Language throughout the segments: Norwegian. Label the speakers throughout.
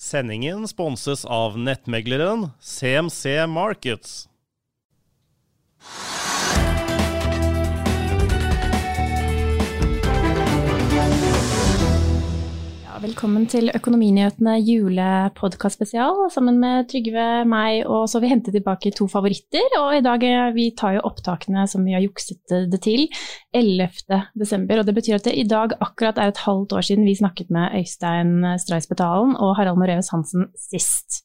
Speaker 1: Sendingen sponses av nettmegleren CMC Markets.
Speaker 2: Velkommen til Økonominyhetene julepodkast-spesial. Sammen med Trygve, meg og så har vi hentet tilbake to favoritter. Og i dag eh, vi tar jo opptakene som vi har jukset det til, 11. desember. Og det betyr at det i dag akkurat er et halvt år siden vi snakket med Øystein Streisbetalen og Harald Moreus Hansen sist.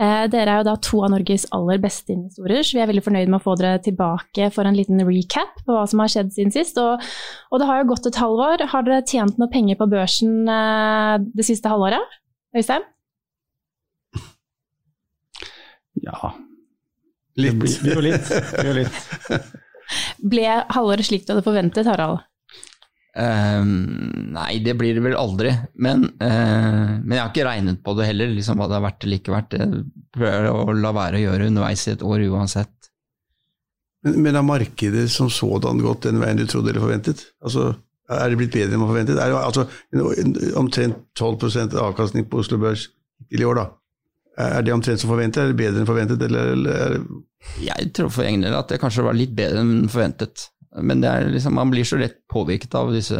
Speaker 2: Eh, dere er jo da to av Norges aller beste investorer, så vi er veldig fornøyd med å få dere tilbake for en liten recap på hva som har skjedd siden sist. Og, og det har jo gått et halvår. Har dere tjent noe penger på børsen eh, det siste halvåret? Øystein?
Speaker 3: Ja.
Speaker 4: Litt.
Speaker 3: Det blir, blir jo litt. Det blir litt.
Speaker 2: Ble halvåret slik du hadde forventet, Harald?
Speaker 4: Ehm, nei, det blir det vel aldri. Men, uh, men jeg har ikke regnet på det heller, liksom hva det har vært eller ikke vært. Jeg prøver å la være å gjøre underveis i et år uansett.
Speaker 5: Men, men har markedet som sådan gått den veien du trodde eller forventet? Altså, Er det blitt bedre enn man forventet? Er det altså, en- omtrent 12% avkastning på Oslo Børs til i år, da? Er det omtrent som forventet? Er det bedre enn forventet? Eller, eller er
Speaker 4: Jeg tror for egen del at det kanskje var litt bedre enn forventet. Men det liksom, man blir så lett påvirket av disse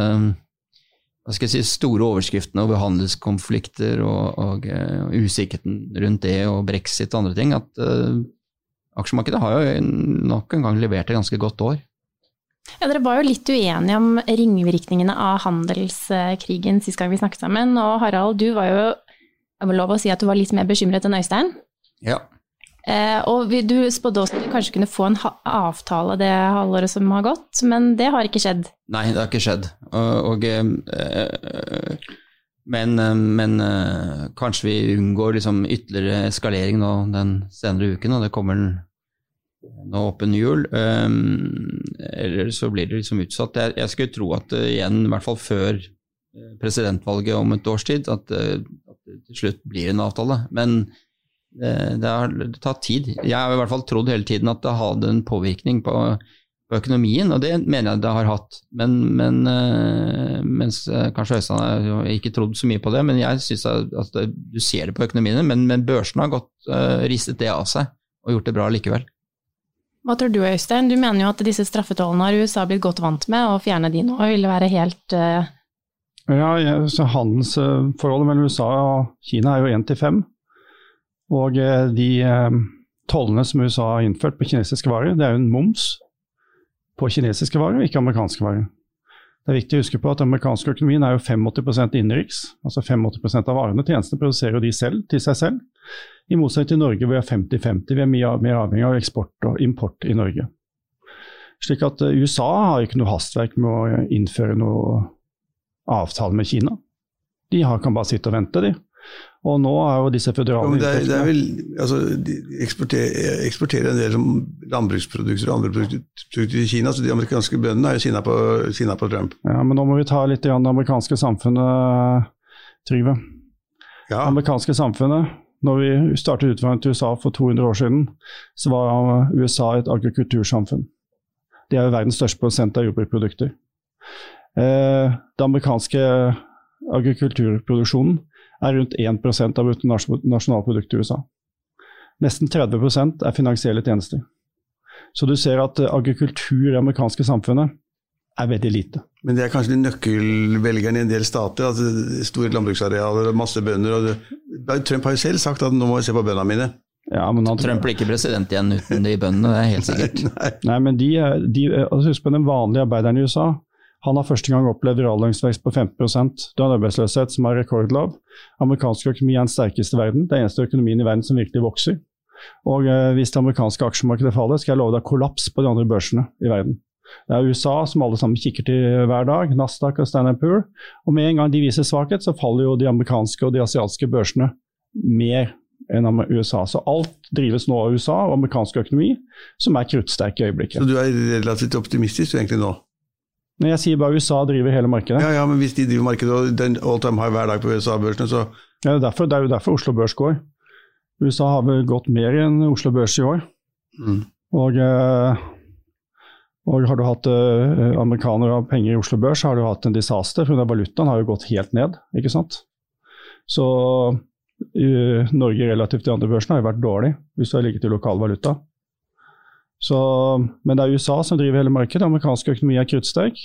Speaker 4: hva skal jeg si, store overskriftene over handelskonflikter og, og eh, usikkerheten rundt det og brexit og andre ting, at uh, aksjemarkedet har jo nok en gang levert et ganske godt år.
Speaker 2: Ja, Dere var jo litt uenige om ringvirkningene av handelskrigen sist gang vi snakket sammen. Og Harald, du var jo jeg må lov å si at du var litt mer bekymret enn Øystein.
Speaker 4: Ja.
Speaker 2: Eh, og vi, du spådde også at vi kanskje kunne få en avtale det halvåret som har gått, men det har ikke skjedd.
Speaker 4: Nei, det har ikke skjedd. Og, og, eh, men, eh, men eh, kanskje vi unngår liksom ytterligere eskalering nå den senere uken, og det kommer nå åpen en jul. Eh, eller så blir det liksom utsatt. Jeg, jeg skulle tro at eh, igjen, i hvert fall før eh, presidentvalget om et års tid, at, eh, at det til slutt blir en avtale. Men eh, det har tatt tid. Jeg har i hvert fall trodd hele tiden at det hadde en påvirkning på, på økonomien, og det mener jeg det har hatt. Men, men eh, mens eh, kanskje Øystein har ikke trodd så mye på det, men jeg syns at det, du ser det på økonomiene. Men, men børsene har gått, uh, ristet det av seg og gjort det bra likevel.
Speaker 2: Hva tror du Øystein? Du mener jo at disse straffetollene har USA blitt godt vant med, og fjerne de nå ville være helt uh...
Speaker 3: Ja, Handelsforholdet mellom USA og Kina er jo én til fem. Og eh, de eh, tollene som USA har innført på kinesiske varer, det er jo en moms på kinesiske varer, ikke amerikanske varer. Det er viktig å huske på at den amerikanske økonomien er jo 85 innenriks. Altså 85 av varene og tjenestene produserer de selv, til seg selv. I motsetning til Norge hvor vi er 50-50. Vi er mye mer avhengig av eksport og import i Norge. Slik at eh, USA har ikke noe hastverk med å innføre noe avtale med Kina. De kan bare sitte og vente, de. Og nå er jo disse
Speaker 5: Ja,
Speaker 3: føderale
Speaker 5: men det, er, det er vel, altså, De eksporterer, eksporterer en del som landbruksprodukter og andre produkter til Kina, så de amerikanske bøndene er jo sinna på, sinna på Trump.
Speaker 3: Ja, men nå må vi ta litt igjen det amerikanske samfunnet, Trygve.
Speaker 5: Ja,
Speaker 3: Det amerikanske samfunnet, når vi startet utvandringen til USA for 200 år siden, så var USA et agrikultursamfunn. Det er jo verdens største prosent av jordbruksprodukter. Eh, det amerikanske agrikulturproduksjonen er rundt 1% av bruttonasjonalproduktet i USA. Nesten 30% er finansielle tjenester. Så du ser at eh, agrikultur i det amerikanske samfunnet er veldig lite.
Speaker 5: Men det er kanskje de nøkkelvelgerne i en del stater. altså Store landbruksarealer og masse bønder. og Trump har jo selv sagt at nå må jeg se på bøndene mine.
Speaker 3: Ja, men han,
Speaker 4: Trump blir ikke president igjen uten de bøndene, det er helt sikkert.
Speaker 5: Nei,
Speaker 3: Nei, men de, de, altså Husk på den vanlige arbeideren i USA. Han har første gang opplevd reallønnsvekst på 15 Du har en arbeidsløshet som er rekordlav. Amerikansk økonomi er den sterkeste i verden. Det er eneste økonomien i verden som virkelig vokser. Og eh, hvis det amerikanske aksjemarkedet faller, skal jeg love deg kollaps på de andre børsene i verden. Det er USA som alle sammen kikker til hver dag, Nasdaq og Standard Poor. Og med en gang de viser svakhet, så faller jo de amerikanske og de asiatiske børsene mer enn USA. Så alt drives nå av USA og amerikansk økonomi, som er kruttsterk i øyeblikket.
Speaker 5: Så du er relativt optimistisk egentlig nå?
Speaker 3: Når jeg sier bare USA driver hele markedet.
Speaker 5: Ja, ja, men hvis de driver markedet og den all time high hver dag på USA-børsene, så
Speaker 3: Ja, det, er derfor, det er jo derfor Oslo Børs går. USA har vel gått mer enn Oslo Børs i år.
Speaker 5: mm.
Speaker 3: Og, eh, og har du hatt eh, amerikanere og penger i Oslo Børs, har du hatt en disaster. For valutaen har jo gått helt ned, ikke sant. Så eh, Norge relativt til andre børsene har jo vært dårlig hvis du har ligget i lokal valuta. Så, men det er USA som driver hele markedet. Amerikansk økonomi er kruttsterk.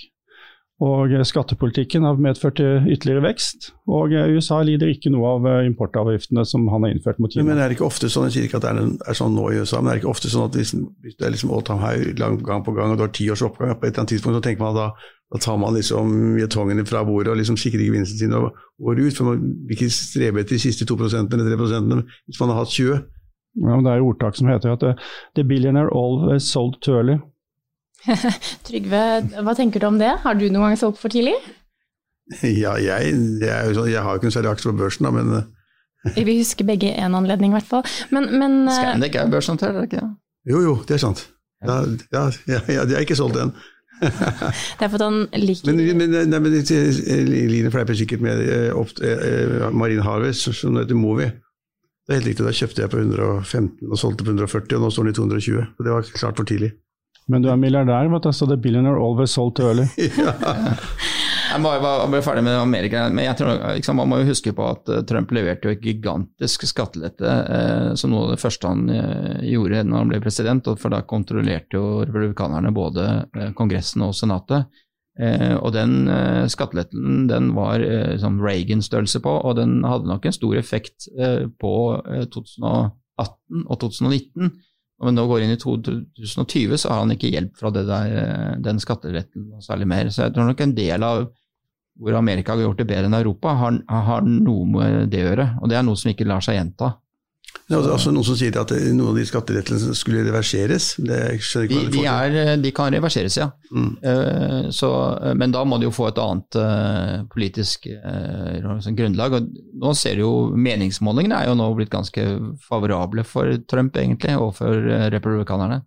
Speaker 3: Og eh, skattepolitikken har medført ytterligere vekst. Og eh, USA lider ikke noe av eh, importavgiftene som han har innført mot Kina.
Speaker 5: men er det ikke ofte sånn, jeg sier ikke at det er, er sånn nå i USA, men er det ikke ofte sånn at hvis, hvis det er liksom all time high lang, gang på gang, og du har ti års oppgang, på et eller annet tidspunkt så tenker man da da tar man liksom jetongene fra bordet og liksom sikrer gevinsten sin og går ut. For man vil ikke strebe etter de siste 2 eller 3 hvis man har hatt 20.
Speaker 3: Ja, men det er jo ordtak som heter at eh, the billionaire always sold too early.
Speaker 2: Trygve, hva tenker du om det? Har du noen gang solgt for tidlig?
Speaker 5: Ja, jeg, jeg, sånn, jeg har jo ikke noen særlig aksjer på børsen, da, men eh,
Speaker 2: Vi husker begge en anledning, i hvert fall. Men, men eh,
Speaker 4: Scandic er børsnotert, er det ikke det?
Speaker 5: jo jo, det er sant. Da, ja, ja, ja, de har ikke solgt den.
Speaker 2: det er fordi han liker
Speaker 5: Men, men, nei, men Line fleiper sikkert med opp- eh, Marine Harvest, som heter Movi. Det er helt riktig, da kjøpte jeg på 115 og solgte på 140, og nå står den i 220. Og det var klart for tidlig.
Speaker 3: Men du er milliardær, vet du, så the billionaire always sold too early.
Speaker 4: Jeg må jeg må ferdig med Amerika, men jeg tror, liksom, man må jo huske på at eh, Trump leverte jo et gigantisk skattelette eh, som noe av det første han eh, gjorde når han ble president, for da kontrollerte jo republikanerne både eh, Kongressen og Senatet. Eh, og den eh, skatteletten den var eh, sånn Reagan-størrelse på, og den hadde nok en stor effekt eh, på eh, 2018 og 2019. Og nå går inn i 2020, så har han ikke hjelp fra der, eh, den skatteletten noe særlig mer. Så jeg tror nok en del av hvor Amerika har gjort det bedre enn Europa, har, har noe med det å gjøre. Og det er noe som ikke lar seg gjenta.
Speaker 5: Det er også noen som sier at eh, noen av de skattelettelsene skulle reverseres. Det skjønner
Speaker 4: De, de, er, de kan reverseres, ja.
Speaker 5: Mm.
Speaker 4: Uh, så, men da må de jo få et annet uh, politisk uh, sånn grunnlag. Og nå ser jo Meningsmålingene er jo nå blitt ganske favorable for Trump, egentlig, og for eh, republikanerne.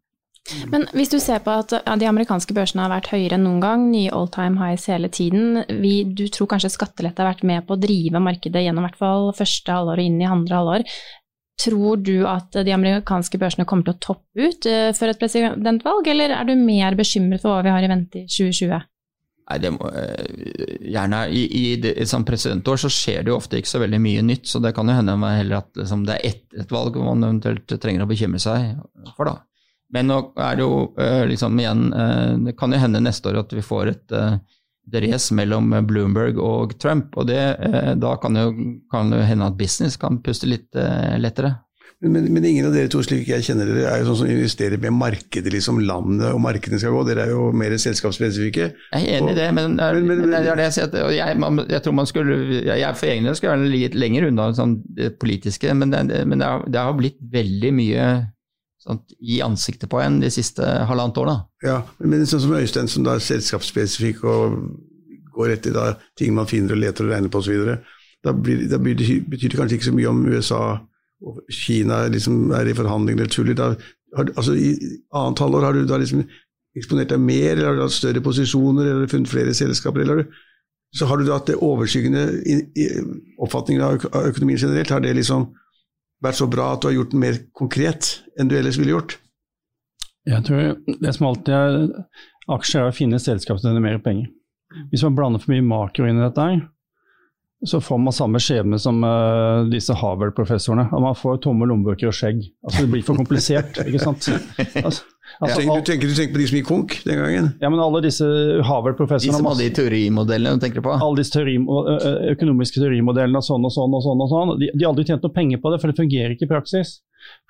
Speaker 2: Men hvis du ser på at ja, de amerikanske børsene har vært høyere enn noen gang, nye all time highs hele tiden, vi, du tror kanskje skattelette har vært med på å drive markedet gjennom hvert fall første halvår og inn i andre halvår. Tror du at de amerikanske børsene kommer til å toppe ut eh, før et presidentvalg, eller er du mer bekymret for hva vi har i vente i 2020?
Speaker 4: Nei, må, eh, gjerne I, i et sånt presidentår så skjer det jo ofte ikke så veldig mye nytt, så det kan jo hende heller at liksom, det er etter et valg man eventuelt trenger å bekymre seg for. da. Men nå er det jo eh, liksom igjen Det kan jo hende neste år at vi får et race mellom Bloomberg og Trump, og det, eh, da kan jo, kan jo hende at business kan puste litt eh, lettere.
Speaker 5: Men, men, ingen av dere to, slik jeg kjenner dere, er jo sånn som investerer med markedet, liksom landet og markedene skal gå. Dere er jo mer selskapsspesifikke.
Speaker 4: Jeg er enig i det, men,
Speaker 5: Men- men-
Speaker 4: det er det jeg sier. at- og Jeg, man, jeg tror man skulle jeg, jeg for egen del skulle være litt lenger unna sånn, det politiske, men, det, men det, har, det har blitt veldig mye sånn, i ansiktet på en de siste halvannet år. da.
Speaker 5: Ja, men sånn som Øystein, som da er selskapsspesifikk og går etter da, ting man finner og leter og regner på osv., da, blir, da blir det, betyr det kanskje ikke så mye om USA og Kina liksom er i forhandlinger eller tuller. Da, har, altså, I annet halvår har du da liksom eksponert deg mer, eller har du hatt større posisjoner, eller har du funnet flere selskaper, eller har du, så har du hatt det overskyggende i, oppfatningen av økonomien generelt. Har det liksom vært så bra at du har gjort den mer konkret enn du ellers ville gjort?
Speaker 3: Jeg tror det som alltid er aksjer, er å finne selskap som tjener mer penger. Hvis man blander for mye makro inn i dette, her, så får man samme skjebne som uh, disse Harvard-professorene. Man får tomme lommebøker og skjegg. Altså Det blir for komplisert, ikke sant. Altså, altså,
Speaker 5: du, tenker, du tenker på de som gikk konk den gangen?
Speaker 3: ja, men alle disse
Speaker 4: De
Speaker 3: Harvard-professorene
Speaker 4: som hadde de teorimodellene du tenker på.
Speaker 3: alle disse teori, økonomiske teorimodellene og sånn og sånn og sånn, og sånn, de, de har aldri tjent noe penger på det, for det fungerer ikke i praksis.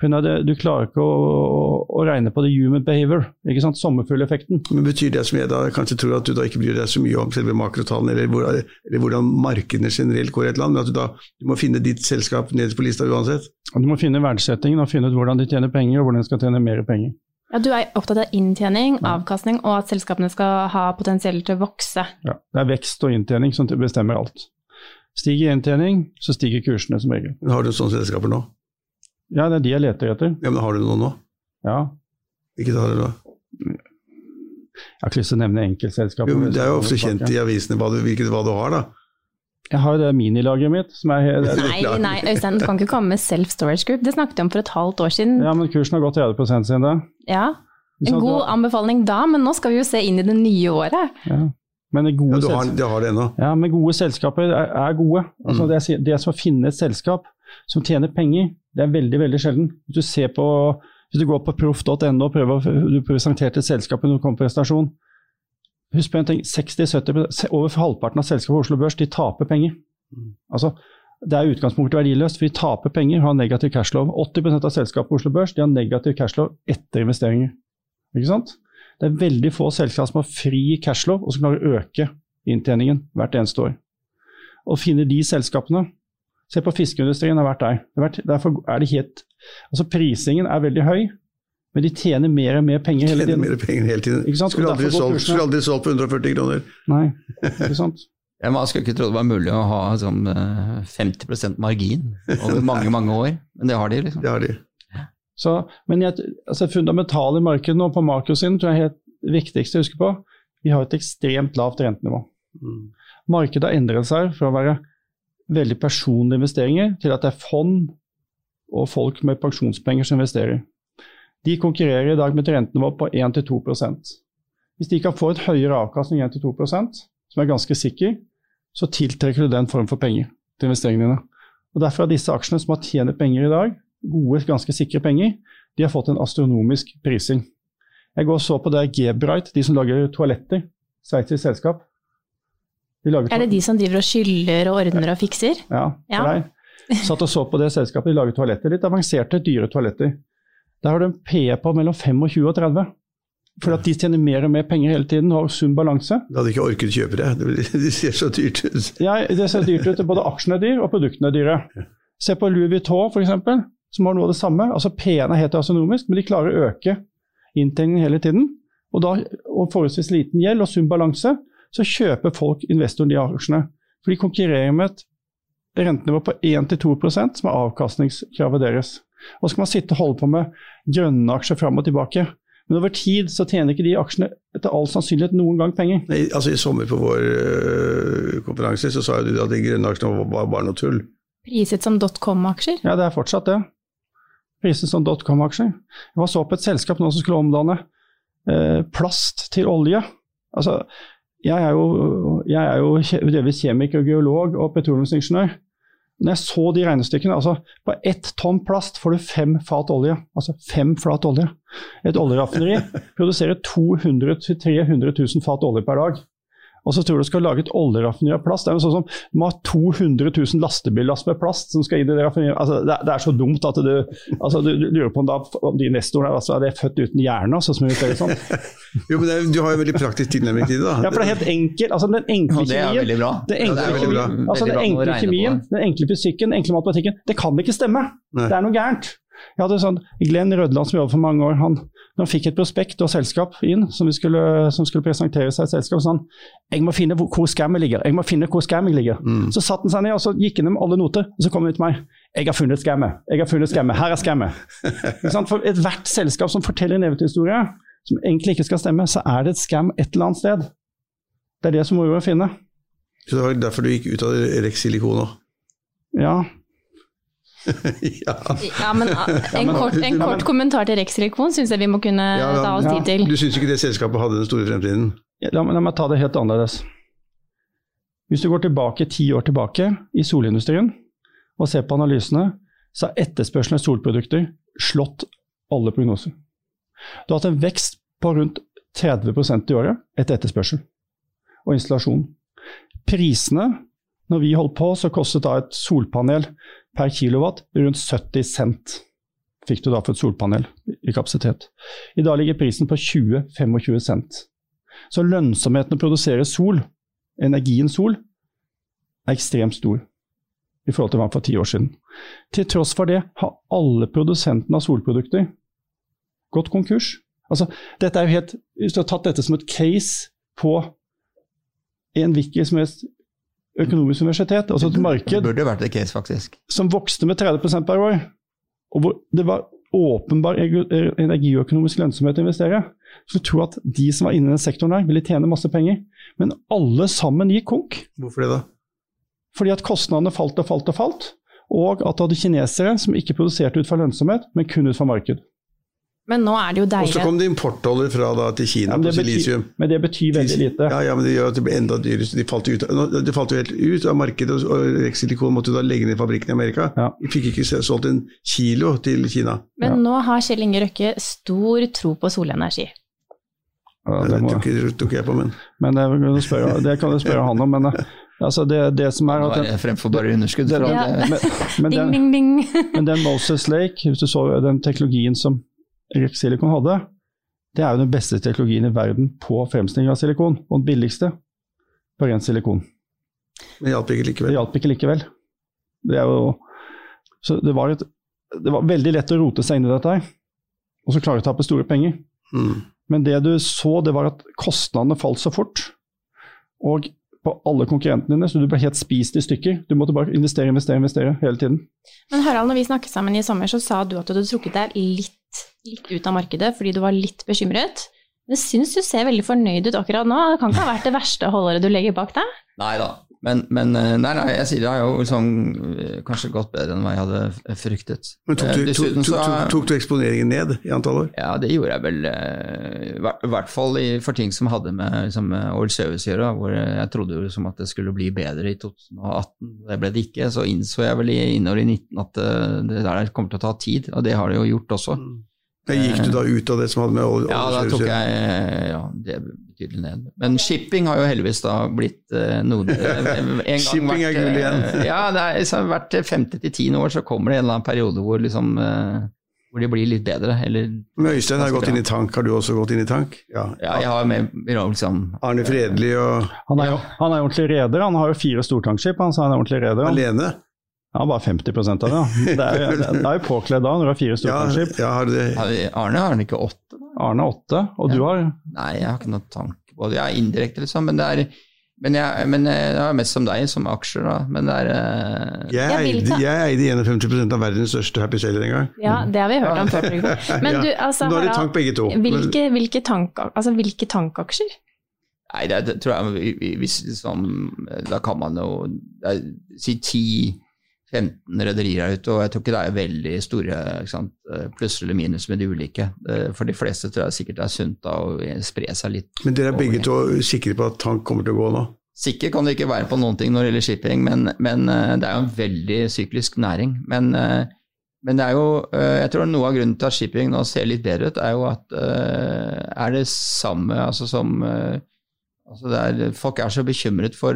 Speaker 3: Det, du klarer ikke å, å regne på the human behavior, ikke sant, sommerfugleffekten.
Speaker 5: Men Betyr det som jeg da kanskje tror at du da ikke bryr deg så mye om selve makrotallene, eller, hvor, eller hvordan markedene generelt går i et land, men at du da du må finne ditt selskap nederst på lista uansett?
Speaker 3: Du må finne verdsettingen og finne ut hvordan de tjener penger, og hvordan de skal tjene mer penger.
Speaker 2: Ja, du er opptatt av inntjening, avkastning, og at selskapene skal ha potensiell til å vokse.
Speaker 3: Ja, det er vekst og inntjening som bestemmer alt. Stiger inntjening, så stiger kursene som regel.
Speaker 5: Har du sånne selskaper nå?
Speaker 3: Ja, det er de jeg leter etter.
Speaker 5: Ja, men Har du noen nå?
Speaker 3: Ja.
Speaker 5: Hvilket har du da?
Speaker 3: Jeg har ikke lyst til å nevne enkeltselskaper.
Speaker 5: Jo, men det er jo ofte kjent i avisene hva du, hvilket, hva du har, da.
Speaker 3: Jeg har det minilageret mitt, som er helt
Speaker 2: Nei, nei, Øystein, du kan ikke komme med Self Storage Group. Det snakket vi om for et halvt år siden.
Speaker 3: Ja, men kursen har gått 30 siden det.
Speaker 2: Ja, En god anbefaling da, men nå skal vi jo se inn i det nye året.
Speaker 3: Ja. Men gode,
Speaker 5: Ja, har, du har det
Speaker 3: ja, men gode selskaper er, er gode. Altså,
Speaker 5: Mm.
Speaker 3: det, er, det som å finne et selskap som tjener penger, det er veldig veldig sjelden. Hvis du, ser på, hvis du går på proff.no og prøver, å- du presenterte et selskap kom på presentasjon, husk på en ting, 60-70 over halvparten av selskapet på Oslo Børs de taper penger.
Speaker 5: Mm.
Speaker 3: Altså, det er i utgangspunktet verdiløst, for de taper penger, har negativ cashlow. 80% av selskapet på Oslo Børs de har negativ cashlow etter investeringer. Ikke sant? Det er veldig få selskap som har fri cashlow, og som klarer å øke inntjeningen hvert eneste år. Å finne de selskapene Se på fiskeindustrien har vært der. Det derfor er det helt Altså Prisingen er veldig høy, men de tjener mer og mer penger hele
Speaker 5: Tjener
Speaker 3: tiden.
Speaker 5: mer penger hele tiden.
Speaker 3: Ikke sant?
Speaker 5: Skulle aldri, solgt, skulle aldri solgt på 140 kroner.
Speaker 3: Nei, ikke sant?
Speaker 4: Jeg skulle ikke tro det var mulig å ha sånn eh, 50% margin over mange, mange år, men det har de, liksom.
Speaker 5: Det har de.
Speaker 3: Så, men jeg, altså fundamentale i markedet nå på makrosiden tror jeg er helt viktigste å huske på. Vi har et ekstremt lavt rentenivå.
Speaker 5: Mm.
Speaker 3: Markedet har endret seg fra å være veldig personlige investeringer til at det er fond og folk med pensjonspenger som investerer. De konkurrerer i dag med et rentenivå på 1-2 Hvis de kan få et høyere avkastning enn 1-2% som er ganske sikker, så tiltrekker du den form for penger til investeringene dine. Og Derfor har disse aksjene som har tjent penger i dag, gode, ganske sikre penger, de har fått en astronomisk prising. Jeg går og så på det Gebright, de som lager toaletter, sveitsisk selskap. De
Speaker 2: Er det de som driver og skyller og ordner og fikser?
Speaker 3: ja,
Speaker 2: Ja.
Speaker 3: for deg. Satt og så på det selskapet, de lager toaletter. Litt avanserte, dyre toaletter. Der har du en PE på mellom 25 og 30. For at de tjener mer og mer penger hele tiden og har sunn balanse.
Speaker 5: Da hadde ikke orket kjøpe det. Det det ser så dyrt ut.
Speaker 3: Ja, det ser dyrt ut. Både aksjene er dyre og produktene er dyre. Se på Louis Vuitton f.eks., som har noe av det samme. Altså P-en er helt astronomisk, men de klarer å øke inntjeningen hele tiden. Og da, og forholdsvis liten gjeld og sunn balanse, så kjøper folk, investoren, de aksjene. For de konkurrerer med et rentenivå på 1-2% som er avkastningskravet deres. Og så skal man sitte og holde på med grønne aksjer fram og tilbake. Men over tid så tjener ikke de aksjene etter all sannsynlighet noen gang penger.
Speaker 5: Nei, altså I sommer på vår øh, konferanse så sa du at de grønne aksjene var bare noe tull.
Speaker 2: Priset som dotcom-aksjer?
Speaker 3: Ja, det er fortsatt det. Priset som dotcom-aksjer. Jeg var så på et selskap nå som skulle omdanne øh, plast til olje. Altså, jeg er jo, jeg er jo delvis kjemiker, geolog og petroleumsingeniør. Når jeg så de regnestykkene, altså på ett tonn plast får du fem fat olje. Altså fem flat olje. Et oljeraffineri produserer 200 000-300 000 fat olje per dag. Og så tror du skal lage et oljeraffineri av plast. Det er jo sånn som Du må ha 200 000 lastebillass med plast som skal inn i det raffineriet. Altså, det, er- det er så dumt at du, altså, du, du lurer på om, da, om de nestorene altså, er født uten hjerne. Altså, som det sånn.
Speaker 5: Jo, men det, er- Du har jo veldig praktisk tilnærming til det. da.
Speaker 3: Ja, for det er helt enkelt. Altså, den enkle
Speaker 4: Og det er veldig bra.
Speaker 3: Den enkle,
Speaker 5: Ja, veldig bra.
Speaker 3: kjemien, altså, den enkle kjemien, den enkle fysikken, den enkle matematikken, det kan ikke stemme.
Speaker 5: Nei.
Speaker 3: Det er noe gærent. Jeg hadde sånn, Glenn Rødland som jobbet for mange år, han, når han fikk et prospekt og selskap inn som, vi skulle, som skulle presentere seg et selskap, sa han jeg må finne hvor, hvor skammet ligger. jeg må finne hvor skammet ligger.
Speaker 5: Mm.
Speaker 3: Så satte han seg ned og så gikk han gjennom alle noter, og så kom han til meg. Jeg har funnet skammet. Jeg har funnet skammet. Her er skammet. For ethvert selskap som forteller en eventyrhistorie som egentlig ikke skal stemme, så er det et skam et eller annet sted. Det er det som må å finne.
Speaker 5: Så det var derfor du gikk ut av Rex Silikon òg.
Speaker 3: Ja,
Speaker 5: ja.
Speaker 2: Ja, men ah, en kort, en kort kommentar til Rex Silikon syns jeg vi må kunne
Speaker 5: Ja, ja,
Speaker 2: ta oss tid til.
Speaker 5: Du syns ikke det selskapet hadde den store fremtiden?
Speaker 3: La, la meg ta det helt annerledes. Hvis du går tilbake ti år tilbake i solindustrien og ser på analysene, så har etterspørselen av solprodukter slått alle prognoser. Du har hatt en vekst på rundt 30% i året etter etterspørsel og installasjon. Prisene, når vi holdt på, så kostet da et solpanel per kilowatt rundt 70 cent. Fikk du da for et solpanel i kapasitet. I dag ligger prisen på 20-25 cent. Så lønnsomheten å produsere sol, energien sol, er ekstremt stor i forhold til hva den for ti år siden. Til tross for det har alle produsentene av solprodukter gått konkurs. Altså, dette er jo helt, Hvis du har tatt dette som et case på en hvilken som helst økonomisk universitet, altså et
Speaker 4: Det
Speaker 3: marked
Speaker 4: burde vært et case, faktisk.
Speaker 3: som vokste med 30% per år, og hvor det var åpenbar energiøkonomisk lønnsomhet å investere, så jeg tror at de som var inne i den sektoren der, ville tjene masse penger. Men alle sammen gikk konk.
Speaker 5: Hvorfor det, da?
Speaker 3: Fordi at kostnadene falt og falt og falt. Og at du hadde kinesere som ikke produserte ut fra lønnsomhet, men kun ut fra marked.
Speaker 2: Men nå er det jo deilig.
Speaker 5: Og så kom det importtoller fra da til Kina
Speaker 3: Ja,
Speaker 5: på
Speaker 3: det
Speaker 5: silisium.
Speaker 3: betyr, men det betyr veldig lite.
Speaker 5: Ja, ja, men det gjør at det blir enda dyrere. så De falt ut, de falt jo helt ut av markedet, og- Rex Silicon måtte jo da legge ned fabrikken i Amerika.
Speaker 3: Ja.
Speaker 5: De fikk ikke se- solgt en kilo til Kina.
Speaker 2: Men nå har Kjell Inge Røkke stor tro på solenergi.
Speaker 3: Ja,
Speaker 5: det
Speaker 3: det, må,
Speaker 5: tok, tok jeg på, men
Speaker 3: men det, kan du spørre, det kan du spørre han om. Men eh, altså det, det som er at den,
Speaker 4: det fremfor bare underskudd. fra
Speaker 2: Ja.
Speaker 3: men, men,
Speaker 2: Ding,
Speaker 3: den,
Speaker 2: ding, ding.
Speaker 3: men den Moses Lake, hvis du så den teknologien som Rex Silicon hadde, det er jo den beste teknologien i verden på fremstilling av silikon, og den billigste på rent silikon.
Speaker 5: det hjalp ikke
Speaker 3: Det
Speaker 5: likevel.
Speaker 3: hjalp ikke likevel. Det er jo Så det var, et, det var veldig lett å rote seg inn i dette her, og så klare å tape store penger.
Speaker 5: Mm.
Speaker 3: Men det du så, det var at kostnadene falt så fort. Og på alle konkurrentene dine, så du ble helt spist i stykker. Du måtte bare investere, investere, investere hele tiden.
Speaker 2: Men Harald, når vi snakket sammen i sommer, så sa du at du hadde trukket deg litt, litt ut av markedet fordi du var litt bekymret. Men jeg syns du ser veldig fornøyd ut akkurat nå. Det kan ikke ha vært det verste holdåret du legger bak deg?
Speaker 4: Nei da. Men, men eh, nei, nei, jeg sier det har jo liksom eh, kanskje gått bedre enn hva jeg hadde fryktet.
Speaker 5: Men tok
Speaker 4: Eh,
Speaker 5: du, tok, tok, tok, tok du eksponeringen ned i antall år?
Speaker 4: Ja, det gjorde jeg vel, i hvert fall for ting som hadde med liksom, Old service å gjøre, hvor jeg trodde jo liksom at det skulle bli bedre i 2018. Det ble det ikke. Så innså jeg vel i innår i 19 at det der kommer til å ta tid, og det har det jo gjort også.
Speaker 5: Da gikk du da ut av det som hadde med olje
Speaker 4: Ja, da tok jeg eh, ja, det betydelig ned. Men shipping har jo heldigvis da blitt eh, noe eh, en gang
Speaker 5: Shipping er gull
Speaker 4: eh,
Speaker 5: igjen.
Speaker 4: Ja, det er så hvert femte til tiende år så kommer det en eller annen periode hvor liksom eh, hvor det blir litt bedre, eller
Speaker 5: Men Øystein har gått inn i tank. Har du også gått inn i tank? Ja.
Speaker 4: Ja, jeg har med liksom
Speaker 5: Arne Fredelig og
Speaker 3: Han er jo han er ordentlig reder. Han har jo fire stortankskip, han, så han er ordentlig reder. Han,
Speaker 5: alene.
Speaker 3: Ja, bare 50 av det, ja. Det er, det er jo påkledd da, når du har fire storfangstskip.
Speaker 5: Ja,
Speaker 4: Arne har den ikke åtte? Da.
Speaker 3: Arne har åtte, og ja. du har
Speaker 4: Nei, jeg har ikke noen tanke på det. Jeg er indirekte, liksom, men det er men jeg, men jeg, det mest som deg, som aksjer, da. Men det er uh...
Speaker 5: jeg, eide, jeg eide 51 av verdens største Happy seller en gang.
Speaker 2: Ja, det har vi hørt om før. Men du, altså,
Speaker 5: Nå er det tank begge to.
Speaker 2: Hvilke, hvilke, tank, altså, hvilke tankaksjer?
Speaker 4: Nei, det, det, tror jeg hvis, liksom, Da kan man jo Si ti 15 rederier er ute, og jeg tror ikke det er veldig store eh, pluss eller minus med de ulike. Eh, for de fleste tror jeg sikkert det er sunt da å spre seg litt.
Speaker 5: Men dere er begge to sikre på at tank kommer til å gå nå?
Speaker 4: Sikker kan det ikke være på noen ting når det gjelder shipping, men, men, eh, det er jo en veldig syklisk næring. Men, men, det er jo, jeg tror noe av grunnen til at shipping nå ser litt bedre ut, er jo at er det samme altså som altså er, Folk er så bekymret for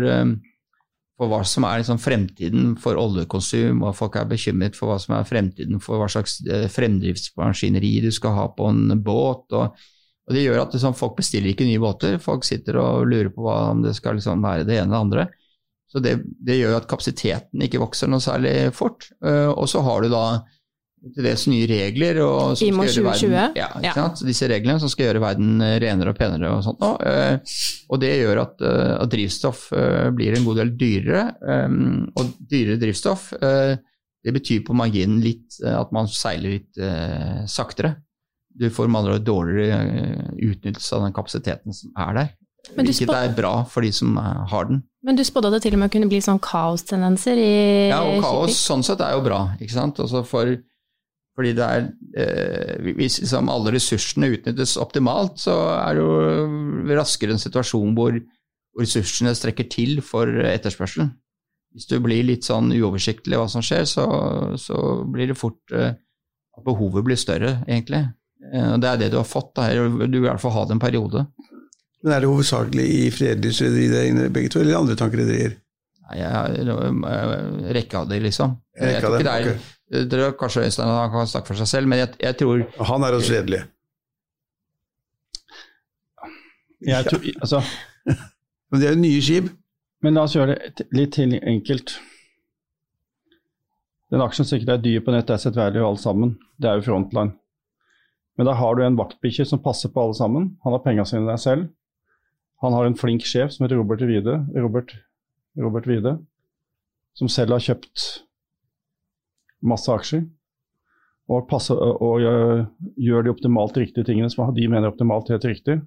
Speaker 4: for hva som er liksom fremtiden for oljekonsum, og folk er bekymret for hva som er fremtiden for hva slags eh, fremdriftsmaskineri du skal ha på en båt. og og Det gjør at liksom, folk bestiller ikke nye båter, folk sitter og lurer på hva, om det skal liksom, være det ene eller andre. Så det, det gjør at kapasiteten ikke vokser noe særlig fort. Uh, og så har du da til dels nye regler. Og, som
Speaker 2: IMO
Speaker 4: skal gjøre
Speaker 2: 2020.
Speaker 4: Verden, ja, ikke
Speaker 2: Ja.
Speaker 4: sant? Disse reglene som skal gjøre verden eh, renere og penere og sånt. Og, uh, og det gjør at, uh, at drivstoff blir en god del dyrere. Og dyrere drivstoff det betyr på marginen litt at man seiler litt saktere. Du får med andre ord dårligere utnyttelse av den kapasiteten som er der.
Speaker 2: Men du
Speaker 4: Hvilket
Speaker 2: spå-
Speaker 4: er bra for de som har den.
Speaker 2: Men du spådde at det til og med kunne bli sånn kaostendenser i
Speaker 4: Ja, og kaos
Speaker 2: shipping?
Speaker 4: sånn sett er jo bra, ikke sant. Altså for, fordi det er eh, Hvis liksom alle ressursene utnyttes optimalt, så er det jo raskere en situasjon hvor, ressursene strekker til for etterspørselen. Hvis du blir litt sånn uoversiktlig hva som skjer, så, så blir det fort eh, at behovet blir større, egentlig. Eh, og det er det du har fått. Da. Du vil i hvert fall ha det en periode.
Speaker 5: Men er det hovedsakelig i fredelighetsrederier begge to, eller andre tankerederier?
Speaker 4: Nei, jeg har en rekke av det, liksom.
Speaker 5: Rekke
Speaker 4: Jeg tror
Speaker 5: av
Speaker 4: ikke det er, jeg tror kanskje Øystein han kan snakke for seg selv, men jeg, jeg tror
Speaker 5: Han er også fredelig.
Speaker 3: jeg tror, altså,
Speaker 5: Men det er jo nye skip.
Speaker 3: Men la oss gjøre det litt til enkelt. Den aksjen som sikkert er dyr på nett asset value alt sammen, det er jo Frontline. Men da har du en vaktbikkje som passer på alle sammen. Han har penga sine der selv. Han har en flink sjef som heter Robert Wide, Robert, Robert Wide, som selv har kjøpt masse aksjer. Og, passe, og gjør, gjør de optimalt riktige tingene som de mener er optimalt helt riktig.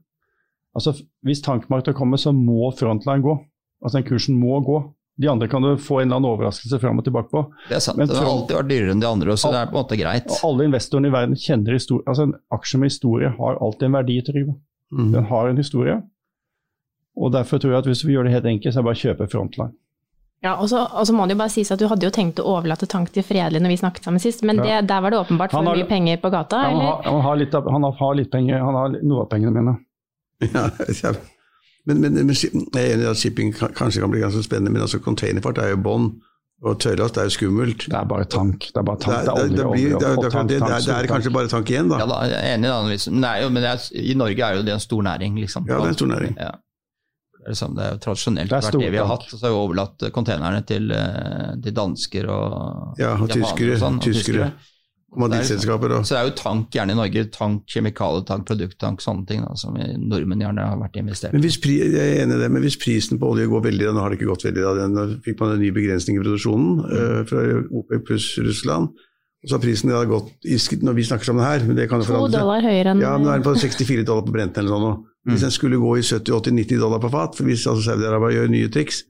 Speaker 3: Altså, Hvis tankmarkedet kommer, så må frontline gå. Altså Den kursen må gå. De andre kan du få en eller annen overraskelse fram og tilbake på.
Speaker 4: Det er sant.
Speaker 3: Men
Speaker 4: det har alltid vært dyrere enn de andre, så det er på en måte greit.
Speaker 3: Og alle investorene i verden kjenner historie. Altså En aksje med historie har alltid en verdi, Trygve.
Speaker 5: Mm.
Speaker 3: Den har en historie. Og Derfor tror jeg at hvis vi gjør det helt enkelt, så er det bare å kjøpe frontline.
Speaker 2: Ja, og så, og så må det jo bare sies at Du hadde jo tenkt å overlate tank til Fredelig når vi snakket sammen sist, men det, der var det åpenbart for
Speaker 3: Han har-
Speaker 2: mye penger på gata?
Speaker 3: Ja, han,
Speaker 2: eller?
Speaker 3: har, han, har litt, av- han har litt penger, han har noe av pengene mine.
Speaker 5: Ja. Men, men, men jeg er enig i at shipping kanskje kan bli ganske spennende, men altså containerfart er jo bånd. og tørrlast er jo skummelt.
Speaker 3: Det er bare tank. Det er bare tank. Det er
Speaker 5: det,
Speaker 3: olje,
Speaker 5: er- det, er-
Speaker 3: tank,
Speaker 5: det, er- det er kanskje bare tank igjen, da.
Speaker 4: Ja da, jeg er enig, i. Men, det er jo, men det er, I Norge er jo det en stor næring, liksom.
Speaker 5: Ja, det er en stor næring.
Speaker 4: Ja. Liksom, det er jo tradisjonelt
Speaker 3: Det er
Speaker 4: vært det vi har hatt. Og så har vi overlatt containerne til, eh, til dansker og
Speaker 5: Ja, og
Speaker 4: tyskere.
Speaker 5: tyskere,
Speaker 4: sånn, og
Speaker 5: tyskere. Kommanditselskaper og
Speaker 4: Så det er jo tank gjerne i Norge. Tank, kjemikalietank, produkttank, sånne ting da, som nordmenn gjerne har vært investert i.
Speaker 5: Men hvis, det, men hvis prisen på olje går veldig, nå har det ikke gått veldig, da, den, fikk man en ny begrensning i produksjonen eh, fra OPEC pluss Russland, og så har prisen har gått, i, når vi snakker sammen her, men det kan jo
Speaker 2: To dollar høyere enn
Speaker 5: Ja, men nå er den på 64 dollar på Brenten eller sånn. Hvis den skulle gå i 70-80-90 dollar på fat, for hvis altså Saudi-Arabia gjør nye triks,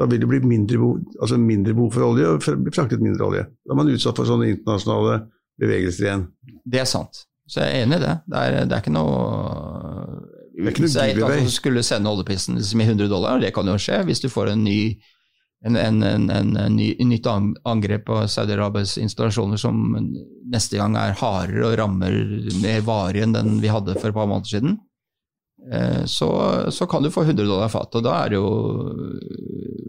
Speaker 5: da vil det bli mindre behov, altså mindre behov for olje, og bli fraktet mindre olje. Da er man utsatt for sånne internasjonale bevegelser igjen.
Speaker 4: Det er sant. Så jeg er enig i det. Det er, det er ikke noe
Speaker 5: er ikke noe
Speaker 4: Hvis jeg
Speaker 5: giveaway.
Speaker 4: altså, skulle sende oljeprisen liksom i 100 dollar, det kan jo skje hvis du får en ny en, en, en, ny, nytt angrep på Saudi-Arabias installasjoner som neste gang er hardere og rammer mer varig enn den vi hadde for et par måneder siden, eh, så, så kan du få 100 dollar fatet. Og da er det jo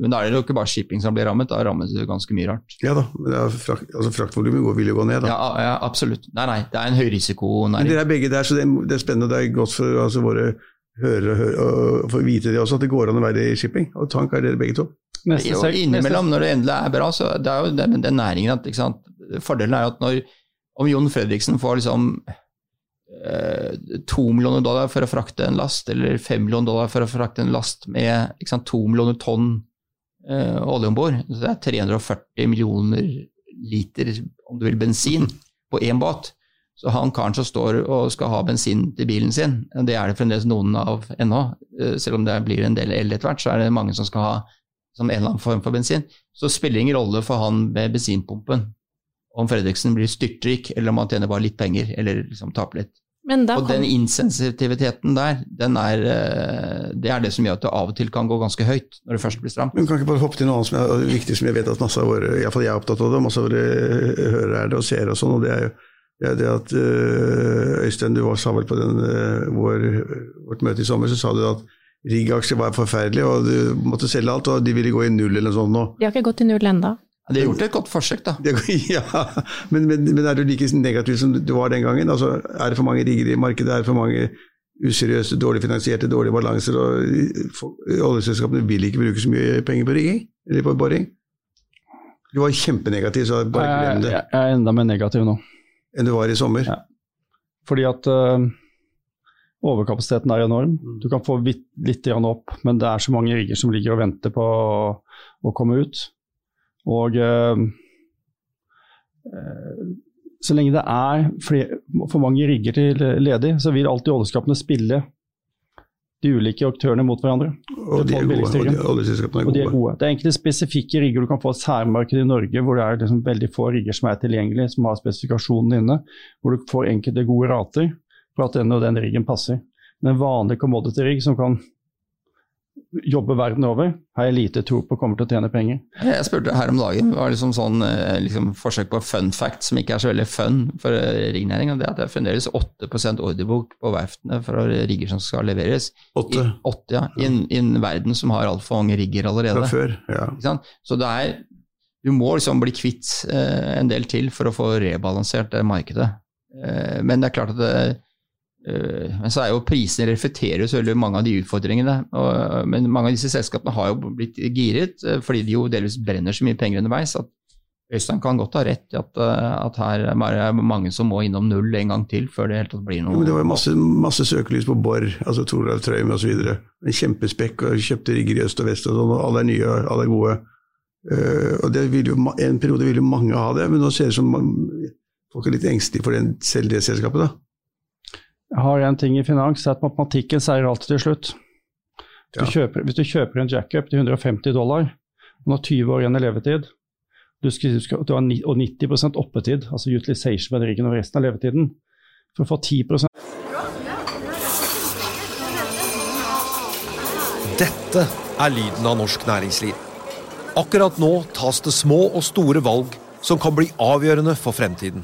Speaker 4: Men da er det jo ikke bare shipping som blir rammet, da rammes det ganske mye rart.
Speaker 5: Ja da, frakt, altså fraktvolumet vil jo gå ned da.
Speaker 4: Ja, ja, absolutt. Nei, nei, det er en
Speaker 5: Men dere er begge der, så det er, det er spennende. Det er godt for altså, våre hører og for å få vite det også, at det går an å være i shipping. Og tank er dere begge to.
Speaker 3: Neste sek-
Speaker 4: innimellom, når det endelig er bra, så det er jo den, den næringen at sant? Fordelen er at når om Jon Fredriksen får liksom eh, millioner dollar for å frakte en last, eller fem millioner dollar for å frakte en last med to millioner tonn eh, olje om bord, så det er 340 millioner liter, om du vil, bensin på én båt. Så han karen som står og skal ha bensin til bilen sin, det er det fremdeles noen av ennå, eh, selv om det blir en del el etter hvert, så er det mange som skal ha som en eller annen form for bensin, så spiller det ingen rolle for han med bensinpumpen om Fredriksen blir styrtrik, eller om han tjener bare litt penger, eller liksom taper litt.
Speaker 2: Men da
Speaker 4: Og
Speaker 2: kom,
Speaker 4: den insensitiviteten der, den er, eh, det er det som gjør at det av og til kan gå ganske høyt når det først blir stramt.
Speaker 5: Men kan ikke bare hoppe til noe annet som er viktig, som jeg vet at masse av våre, i hvert fall jeg er opptatt av det, masse av våre hører er det og ser og sånn, og det er jo det, er det at øh, Øystein, du var, sa vel på den, øh, vår, vårt møte i sommer, så sa du at rigg-aksjer var forferdelig, og du måtte selge alt, og de ville gå i null eller noe sånt nå.
Speaker 2: de har ikke gått i null enda.
Speaker 4: De har gjort et godt forsøk, da.
Speaker 5: Ja, men, men, men er du like negativ som du var den gangen? Altså, er det for mange rigger i markedet? Er det for mange useriøse, dårlig finansierte, dårlige balanser? og Oljeselskapene vil ikke bruke så mye penger på rigging, eller på boring? Du var kjempenegativ, så bare glem
Speaker 3: jeg,
Speaker 5: det,
Speaker 3: jeg er enda mer negativ nå.
Speaker 5: enn du var i sommer.
Speaker 3: Ja. Fordi at øh, overkapasiteten er enorm. Du kan få litt, litt opp, men det er så mange rigger som ligger og venter på å, å komme ut. Og øh, øh, så lenge det er flere, for mange rigger til ledig, så vil alltid oljeskapene spille de ulike aktørene mot hverandre.
Speaker 5: Og de er gode. Og de, oljeselskapene er
Speaker 3: Og de er
Speaker 5: gode.
Speaker 3: Det er enkelte spesifikke rigger du kan få et særmarked i Norge hvor det er liksom veldig få rigger som er tilgjengelige, som har spesifikasjonen inne, hvor du får enkelte gode rater for at den og den riggen passer. Men en vanlig commodity-rigg som kan jobbe verden over, har jeg lite tro på kommer til å tjene penger.
Speaker 4: Jeg spurte her om dagen, det var liksom sånn eh, liksom forsøk på fun fact som ikke er så veldig fun for eh, det er at det er fremdeles 8% ordrebok på verftene for rigger som skal leveres.
Speaker 5: Åtte
Speaker 4: I, åtte, ja. I en, i en verden som har altfor mange rigger allerede.
Speaker 5: fra før. Ja.
Speaker 4: Ikke sant? Så det er Du må liksom bli kvitt eh, en del til for å få rebalansert det markedet. Eh, men det er klart at det, eh, men så er jo prisene reflekterer selvfølgelig mange av de utfordringene. Og, men mange av disse selskapene har jo blitt giret eh, fordi de jo delvis brenner så mye penger underveis at Øystein kan godt ha rett i at, eh, at her er det mange som må innom null en gang til før det helt tatt blir noe.
Speaker 5: men det var jo masse, masse søkelys på Borr, altså Toralf Trøim osv. En kjempespekk, og kjøpte rigger i øst og vest, og sånn, og alle er nye, alle er gode. Uh, og jo, En periode ville mange ha det, men nå ser det ut som man- folk er litt engstelige for den, selv det selskapet. da.
Speaker 3: Jeg har en ting i finans, det er at matematikken seier alltid til slutt. Hvis,
Speaker 5: Ja.
Speaker 3: du kjøper, hvis du kjøper en jackup til 150 dollar, og har 20 år igjen i levetid, du skal, du skal, du har ni- og 90 oppetid, altså utilization med riggen over resten av levetiden, for å få 10
Speaker 6: Dette er lyden av norsk næringsliv. Akkurat nå tas det små og store valg som kan bli avgjørende for fremtiden.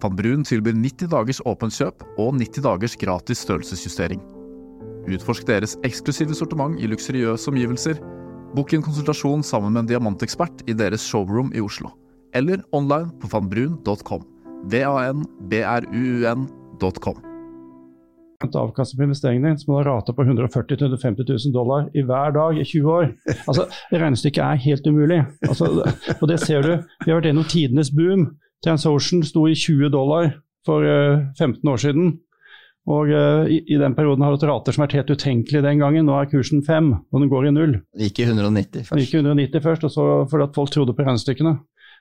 Speaker 7: Van Brun tilbyr 90 dagers åpent kjøp og 90 dagers gratis størrelsesjustering. Utforsk deres eksklusive sortiment i luksuriøse omgivelser. Bok en konsultasjon sammen med en diamantekspert i deres showroom i Oslo. Eller online på vanbrun.com. V-a-n-b-r-u-u-n.com.
Speaker 3: avkastning på investeringen din, som har rata på 140 000-150 000 dollar i hver dag i 20 år. Altså, Regnestykket er helt umulig. Altså, og det ser du. Vi har vært gjennom tidenes boom. TransOcean sto i 20 dollar for eh, 15 år siden. Og eh, i, den perioden har du hatt rater som har vært helt utenkelige den gangen. Nå er kursen 5, og den går i null.
Speaker 4: Det gikk i 190
Speaker 3: Den
Speaker 4: Det
Speaker 3: gikk i 190 først, og så fordi at folk trodde på regnestykkene.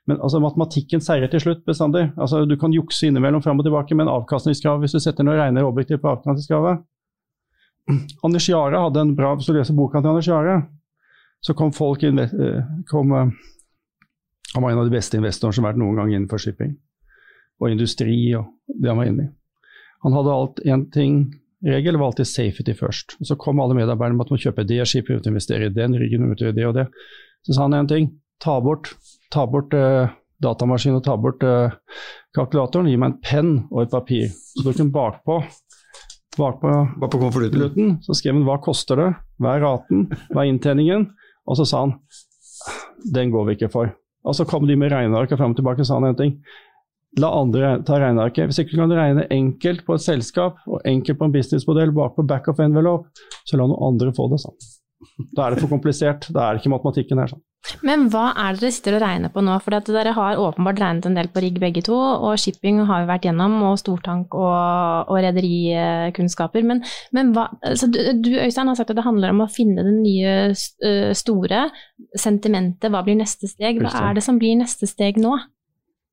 Speaker 3: Men altså, matematikken seirer til slutt bestandig. Altså, du kan jukse innimellom fram og tilbake, men avkastningskrav, hvis du setter ned og regner objektivt på avkastningskravet Anders Jahre hadde en bra Hvis du leser boka til Anders Jahre, så kom folk inn, eh, kom, eh, Han var en av de beste investorene som har vært noen gang innenfor shipping. Og industri og det han var inne i. Han hadde alt én ting regel var alltid safety først. Og Så kom alle medarbeiderne med at man kjøper det skipet, investere i den ryggen, gjøre det og det. Så sa han en ting. Ta bort, ta bort eh, datamaskinen og ta bort eh, kalkulatoren. Gi meg en penn og et papir. Så tok han bakpå, bakpå
Speaker 5: konvolutten.
Speaker 3: så skrev han hva koster det, hva er raten, hva er inntjeningen, og så sa han den går vi ikke for. Og så kom de med regneark og fram og tilbake og sa en ting. La andre ta regnearket. Hvis ikke du kan regne enkelt på et selskap og enkelt på en businessmodell bak på back of envelope, så la noen andre få det, han. Da er det for komplisert. Da er det ikke matematikken her. sånn.
Speaker 2: Men hva er det dere sitter og regner på nå? For dere har åpenbart regnet en del på rigg begge to, og shipping har vi vært gjennom, og stortank og, og rederikunnskaper. Men, men hva altså du, du, Øystein, har sagt at det handler om å finne det nye store. Sentimentet, hva blir neste steg? Hva er det som blir neste steg nå?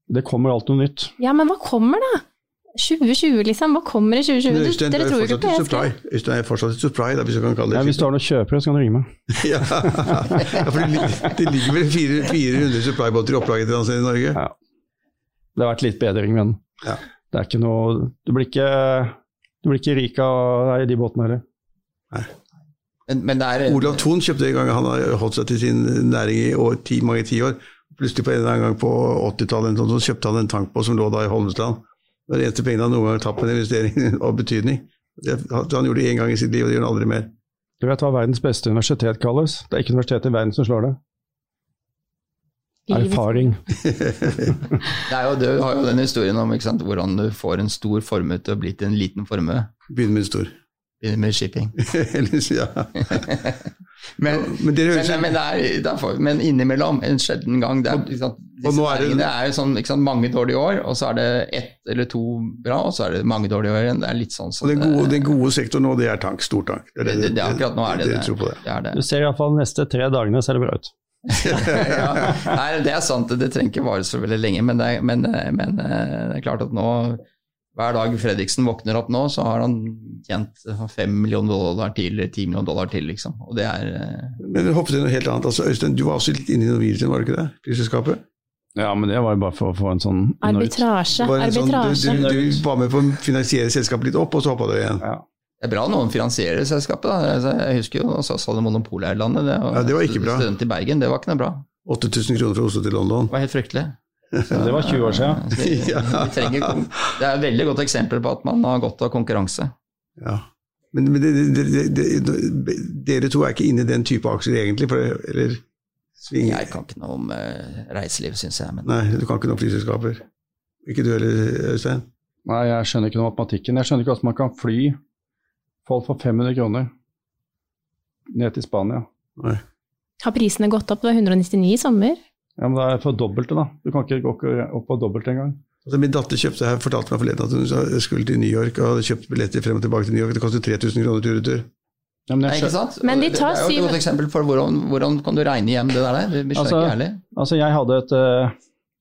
Speaker 3: Det kommer alltid noe nytt.
Speaker 2: Ja, men hva kommer da? 2020, liksom? Hva kommer i 2020? Du,
Speaker 5: Øystein,
Speaker 2: dere
Speaker 5: er
Speaker 2: tror jo ikke på
Speaker 5: supply. Øystein er fortsatt et supply, da, hvis du kan kalle det
Speaker 3: Ja, hvis du har noen kjøpere, så kan du ringe meg.
Speaker 5: ja. for det, ligger vel 400 supply-båter i opplaget til i Norge?
Speaker 3: Ja. Det har vært litt bedring, men
Speaker 5: Ja.
Speaker 3: det er ikke noe Du blir ikke, du blir ikke rik av nei, de båtene heller.
Speaker 4: Men, men det er
Speaker 5: Olav Thon kjøpte en gang han har holdt seg til sin næring i år, ti, mange tiår. Plutselig på en eller annen gang på 80-tallet så kjøpte han en tankbåt som lå da i Holmestrand. Det var de eneste pengene han noen gang har tatt på en investering av betydning. Det, han gjorde det én gang i sitt liv, og det gjør han aldri mer.
Speaker 3: Du vet hva verdens beste universitet kalles? Det er ikke universitetet i verden som slår det. Erfaring.
Speaker 4: Det er jo, du har jo den historien om ikke sant, hvordan du får en stor formue til å bli til en liten formue
Speaker 5: Begynner med en stor.
Speaker 4: Begynner med shipping.
Speaker 5: Ellers, ja.
Speaker 4: Men,
Speaker 5: Men dere høres
Speaker 4: men, men, det er, det er men innimellom, en sjelden gang det er, sant,
Speaker 5: Og
Speaker 4: Disse
Speaker 5: nå er det-
Speaker 4: er jo sånn, ikke sant, mange dårlige år, og så er det ett eller to bra, og så er det mange dårlige år igjen. Det er litt sånn
Speaker 5: Og den gode, den gode sektoren nå, det er tank. Stor tank.
Speaker 4: det, det, det, Akkurat nå er det det.
Speaker 5: det.
Speaker 4: det, er det.
Speaker 3: Du ser iallfall de neste tre dagene ser det bra ut.
Speaker 4: ja, nei, det er sant, det trenger ikke vare så veldig lenge, men det, er, men, men eh, det er klart at nå hver dag Fredriksen våkner opp nå, så har han tjent 5 millioner dollar til, eller ti millioner dollar til, liksom. Og det er Men
Speaker 5: Men hoppet til noe helt annet. Altså, Øystein, du var også litt inne i Norwegian, var du ikke det? Flyselskapet?
Speaker 3: Ja, men det var jo bare for å få en sånn
Speaker 2: Arbitrasje.
Speaker 5: Var en sånn- du, du, du var med på å finansiere selskapet litt opp, og så hoppa du igjen.
Speaker 3: Ja.
Speaker 4: Det er bra noen finansierer selskapet. da. Altså, Jeg husker jo SAS hadde Monopolærlandet. Det,
Speaker 5: Ja, det var ikke bra.
Speaker 4: Student i Bergen, det var ikke noe bra.
Speaker 5: 8000 kroner fra Oslo til London.
Speaker 4: Det var helt fryktelig.
Speaker 3: Det var 20 år siden.
Speaker 4: Vi, vi trenger, det er et veldig godt eksempel på at man har godt av konkurranse.
Speaker 5: Ja. Men, men det, det, det, det, dere to er ikke inne i den type aksjer egentlig? For, eller svinger?
Speaker 4: Jeg kan ikke noe om uh, reiseliv, syns jeg. Men
Speaker 5: Nei, du kan ikke noe om flyselskaper. Ikke du heller, Øystein?
Speaker 3: Nei, jeg skjønner ikke noe om matematikken. Jeg skjønner ikke hvordan man kan fly folk for 500 kroner ned til Spania.
Speaker 5: Nei.
Speaker 2: Har prisene gått opp? Det var 199 i sommer.
Speaker 3: Ja, men det er for dobbelte, da. Du kan ikke gå opp på dobbelt engang.
Speaker 5: Altså, min datter kjøpte her, fortalte meg forleden at hun skulle til New York og hadde kjøpt billetter frem og tilbake til New York. Det kostet 3000 kroner tur-retur.
Speaker 3: Ja, men
Speaker 4: Nei, ikke sant?
Speaker 2: Men de
Speaker 4: det
Speaker 2: tar
Speaker 4: er jo et godt eksempel for hvordan, hvordan kan du regne hjem det der. Det blir
Speaker 3: Altså,
Speaker 4: ikke ærlig.
Speaker 3: Altså, jeg hadde et eh,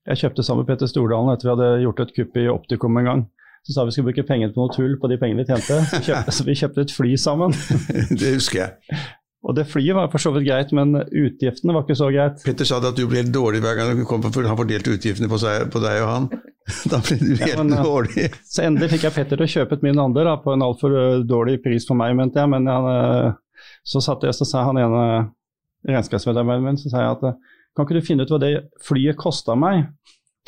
Speaker 3: Jeg kjøpte sammen med Petter Stordalen etter vi hadde gjort et kupp i Optikum en gang. Så sa vi skulle bruke penger på noe tull på de pengene vi tjente. Så, kjøpte, så vi kjøpte et fly sammen.
Speaker 5: det husker jeg.
Speaker 3: Og det flyet var for så vidt greit, men utgiftene var ikke så greit.
Speaker 5: Petter sa det at du ble helt dårlig hver gang du kom på, for han fordelte utgiftene på, seg, på deg og han. Da ble du helt
Speaker 3: Ja, men, eh,
Speaker 5: dårlig.
Speaker 3: Så endelig fikk jeg Petter til å kjøpe et min andel da, på en altfor eh, dårlig pris for meg, mente jeg. Men han, eh, så satt jeg, så sa han ene regnskapsmedarbeideren min, så sa jeg at kan ikke du finne ut hva det flyet kosta meg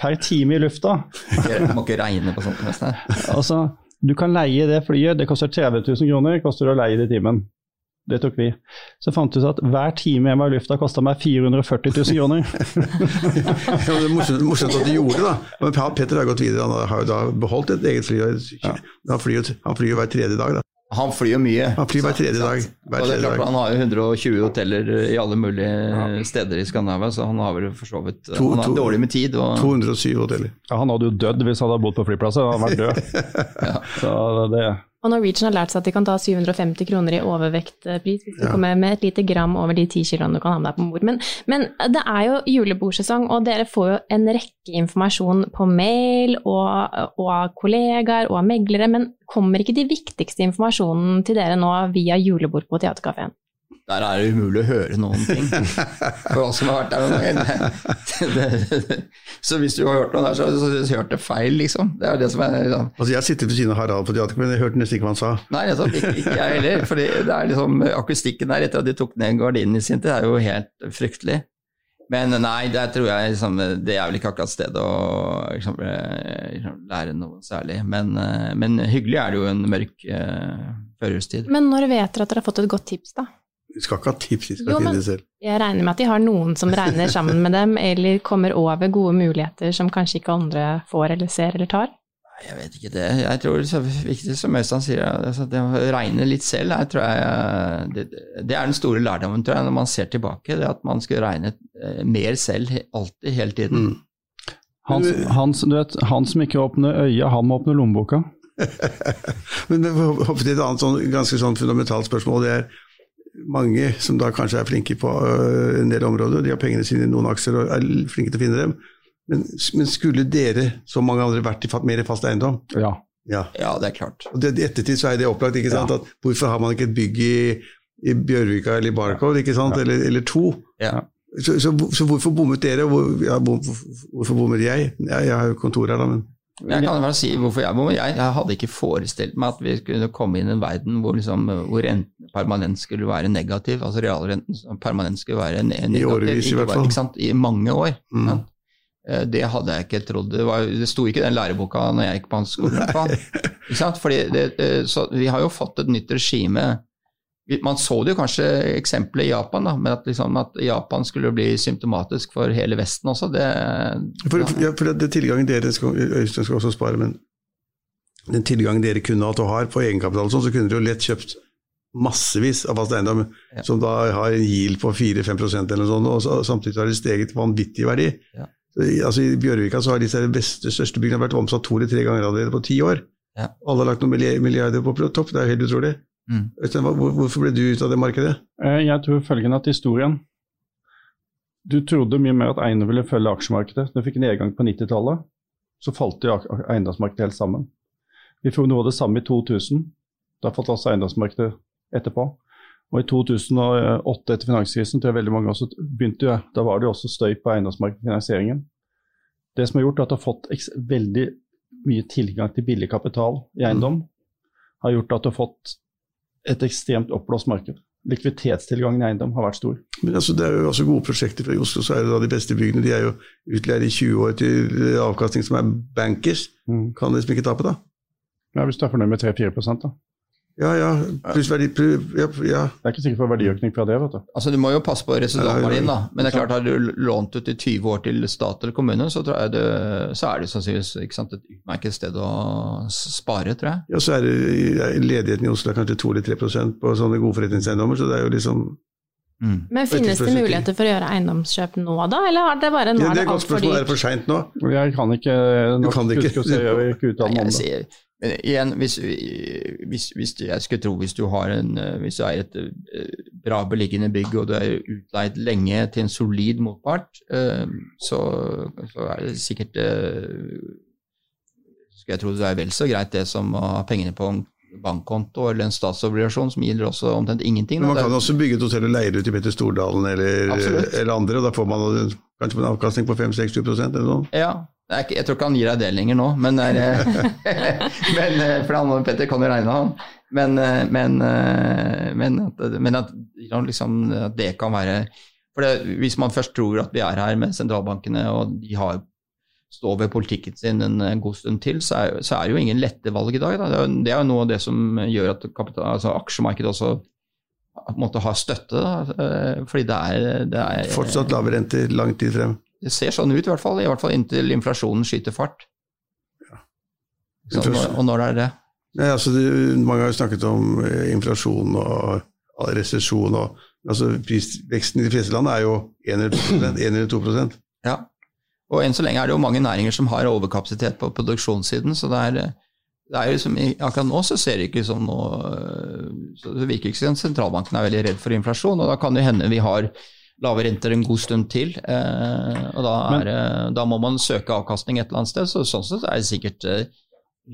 Speaker 3: per time i lufta?
Speaker 4: Du må ikke regne på sånt. nesten.
Speaker 3: Altså, du kan leie det flyet, det koster 30 000 kroner, koster det å leie det i timen. Det tok vi. Så fant vi ut at hver time jeg var i lufta kosta meg 440 000 kroner.
Speaker 5: Ja, det er morsomt, morsomt at du gjorde det, da. Men Petter har gått videre. Han har jo da beholdt et eget fly. Han flyr han flyr hver tredje dag. da.
Speaker 4: Han flyr jo mye.
Speaker 5: Han flyr hver tredje dag. Hver
Speaker 4: Og det er
Speaker 5: tredje
Speaker 4: klart,
Speaker 5: dag.
Speaker 4: han har jo 120 hoteller i alle mulige steder i Skandinavia, så han har vel for så vidt
Speaker 5: To-
Speaker 4: Han
Speaker 5: to-
Speaker 4: er dårlig med tid. Og,
Speaker 5: 207 hoteller.
Speaker 3: Ja, han hadde jo dødd hvis han hadde bodd på flyplasset, han hadde vært død. Så det,
Speaker 2: Og Norwegian har lært seg at de kan ta 750 kroner i overvektpris hvis du
Speaker 5: Ja.
Speaker 2: kommer med et lite gram over de 10 kiloene du kan ha med deg på bord. Men, men det er jo julebordsesong, og dere får jo en rekke informasjon på mail og, og av kollegaer og av meglere, men kommer ikke de viktigste informasjonen til dere nå via julebord på Theatercaféen?
Speaker 4: Der er det umulig å høre noen ting. For oss som har vært der noen ganger. Det- det- Så hvis du har hørt noe der, så så har du hørt det feil, liksom. Det er det som er liksom.
Speaker 5: Altså, Jeg sitter ved siden av Harald på teater, men jeg hørte nesten ikke hva han sa.
Speaker 4: Nei, nettopp. Ikke, ikke jeg heller. For det er liksom, akustikken der etter at de tok ned gardinen i sin tid, er jo helt fryktelig. Men nei, der tror jeg liksom, det er vel ikke akkurat stedet å liksom, eh, liksom, lære noe særlig. Men, eh, men hyggelig er det jo en mørk uh, førjulstid.
Speaker 2: Men når vet dere at dere har fått et godt tips, da?
Speaker 5: Vi skal ikke ha tips, de skal
Speaker 2: Jo,
Speaker 5: finne det selv.
Speaker 2: Jeg regner med at de har noen som regner sammen med dem, eller kommer over gode muligheter som kanskje ikke andre får eller ser eller tar?
Speaker 4: Jeg vet ikke det. Jeg tror det er viktig som Øystein sier, altså det å regne litt selv jeg tror jeg, det, det er den store lærdommen tror jeg, når man ser tilbake. det At man skal regne eh, mer selv alltid, hele tiden.
Speaker 5: Mm.
Speaker 3: han, han, du vet, han som ikke åpner øya, han må åpne lommeboka.
Speaker 5: Men vi hopper hoppe til et annet sånn, ganske sånn fundamentalt spørsmål. Det er mange som da kanskje er flinke på øh, en del områder, de har pengene sine i noen aksjer og er flinke til å finne dem. Men, men skulle dere, som mange andre, vært i mer fast eiendom?
Speaker 3: Ja.
Speaker 5: Ja.
Speaker 4: Ja, det er klart.
Speaker 5: Og I ettertid så er det opplagt. ikke sant? At hvorfor har man ikke et bygg i, i Bjørvika eller i Barcode, ikke sant? Eller, eller to?
Speaker 4: Ja.
Speaker 5: Så, så, så hvorfor bommet dere, og hvor, ja, hvorfor bommet jeg? Ja, jeg har jo kontor her, da, men
Speaker 4: Jeg kan bare si hvorfor jeg. Jeg, jeg hadde ikke forestilt meg at vi kunne komme inn i en verden hvor, liksom, hvor renten permanent skulle være negativ. Altså realrenten permanent skulle være negativ. negativ.
Speaker 5: årevis i hvert fall.
Speaker 4: Ikke sant? I mange år.
Speaker 5: Mm.
Speaker 4: Ja. Eh, Det hadde jeg ikke trodd. Det, var, det sto ikke i den læreboka når jeg gikk på hans skole. Fordi det, så vi har jo fått et nytt regime. Man så det jo kanskje eksempelet i Japan, da, men at, liksom, at Japan skulle bli symptomatisk for hele Vesten også. Det,
Speaker 5: For, ja, for det, tilgangen dere skal, Øystein skal også spare, men den tilgangen dere kunne hatt og har på egenkapital, så kunne dere jo lett kjøpt massevis av fast eiendom
Speaker 4: Ja.
Speaker 5: som da har en yield på 4-5% eller noe sånt, og samtidig har det steget vanvittig verdi.
Speaker 4: Ja.
Speaker 5: Altså, I Bjørvika så har disse beste, største byggene vært omsatt to eller tre ganger allerede på ti år.
Speaker 4: Ja.
Speaker 5: Alle har lagt noen milliarder på topp, det er jo helt utrolig.
Speaker 4: Mm.
Speaker 5: Hvorfor ble du ut av det markedet?
Speaker 3: Eh, Jeg tror følgende at historien du trodde mye mer at eiendom ville følge aksjemarkedet. Du fikk nedgang på 90-tallet, så falt jo eiendomsmarkedet helt sammen. Vi får noe av det samme i 2000. Da falt også eiendomsmarkedet etterpå. Og i 2008, etter finanskrisen, tror jeg veldig mange også begynte jo, da var det jo også støy på eiendomsmarkedfinansieringen. Det som har gjort at du har fått veldig mye tilgang til billig kapital i eiendom, har gjort at du har fått et ekstremt oppblåst marked. Likviditetstilgangen i eiendom har vært stor.
Speaker 5: Men altså, det er jo også gode prosjekter fra Oslo, så er det da de beste byggene. De er jo utleid i 20 år til avkastning som er bankers. Kan liksom ikke tape, da.
Speaker 3: Ja, Hvis du er fornøyd med 3-4% da.
Speaker 5: Ja, ja. Pluss verdi ja, ja.
Speaker 3: Det er ikke sikkert på verdiøkning fra det, vet du.
Speaker 4: Altså, Du må jo passe på residualverdien, da. Men det er klart, har du lånt ut i 20 år til stat eller kommune, så, tror jeg det, så er det sannsynligvis ikke sant, et utmerket sted å spare, tror jeg.
Speaker 5: ja, så er det ledigheten i Oslo er kanskje 2 eller 3 på sånne gode forretningseiendommer, så det er jo liksom
Speaker 2: Men finnes det muligheter for å gjøre eiendomskjøp nå, da? Eller er det bare nå
Speaker 5: Ja,
Speaker 2: er
Speaker 5: det
Speaker 2: det
Speaker 5: er et godt
Speaker 2: altfor
Speaker 5: spørsmål. Er det for seint nå?
Speaker 3: Jeg kan ikke nok
Speaker 5: kan ikke.
Speaker 3: kuske, jeg, jeg ikke
Speaker 4: Jeg
Speaker 3: det.
Speaker 4: Men igjen, hvis, hvis, hvis jeg skulle tro hvis du har en eh, hvis du er et eh, bra beliggende bygg og du er utleid lenge til en solid motpart, eh, så, så er det sikkert Skulle jeg tro det er vel så greit det som å ha pengene på en bankkonto eller en statsobligasjon som gir også omtrent ingenting.
Speaker 5: Men man kan også bygge et hotell og leie det ut til Petter Stordalen eller, eller andre, og da får man kanskje en avkastning på 5-6-7 eller noe.
Speaker 4: Ja, jeg tror ikke han gir deg det lenger nå, men, er, men eh, for han Petter kan jo regne han. Men, eh, men, eh, men, at, men at, liksom, at det kan være for det, Hvis man først tror at vi er her med sentralbankene, og de har står ved politikken sin en eh, god stund til, så er, så er jo ingen lette valg i dag. Da. Det, er, det er jo noe av det som gjør at kapital, altså aksjemarkedet også måtte ha støtte. Da. eh, Fordi det er, det er
Speaker 5: Fortsatt lave renter lang tid frem.
Speaker 4: Det ser sånn ut, i hvert fall. I hvert fall inntil inflasjonen skyter fart. Så, og når er det?
Speaker 5: Nei, altså, det, mange har jo snakket om eh, inflasjon og og resesjon. altså, Prisveksten i de fleste land er jo 1 eller 2 1 eller 2
Speaker 4: Ja. Og enn så lenge er det jo mange næringer som har overkapasitet på produksjonssiden, så det er, det er liksom, akkurat nå så ser det ikke som noe så Det virker ikke som sentralbanken er veldig redd for inflasjon, og da kan det hende vi har lave renter en god stund til. Eh, og da, er, Men, da må man søke avkastning et eller annet sted, så sånn sett er det sikkert eh,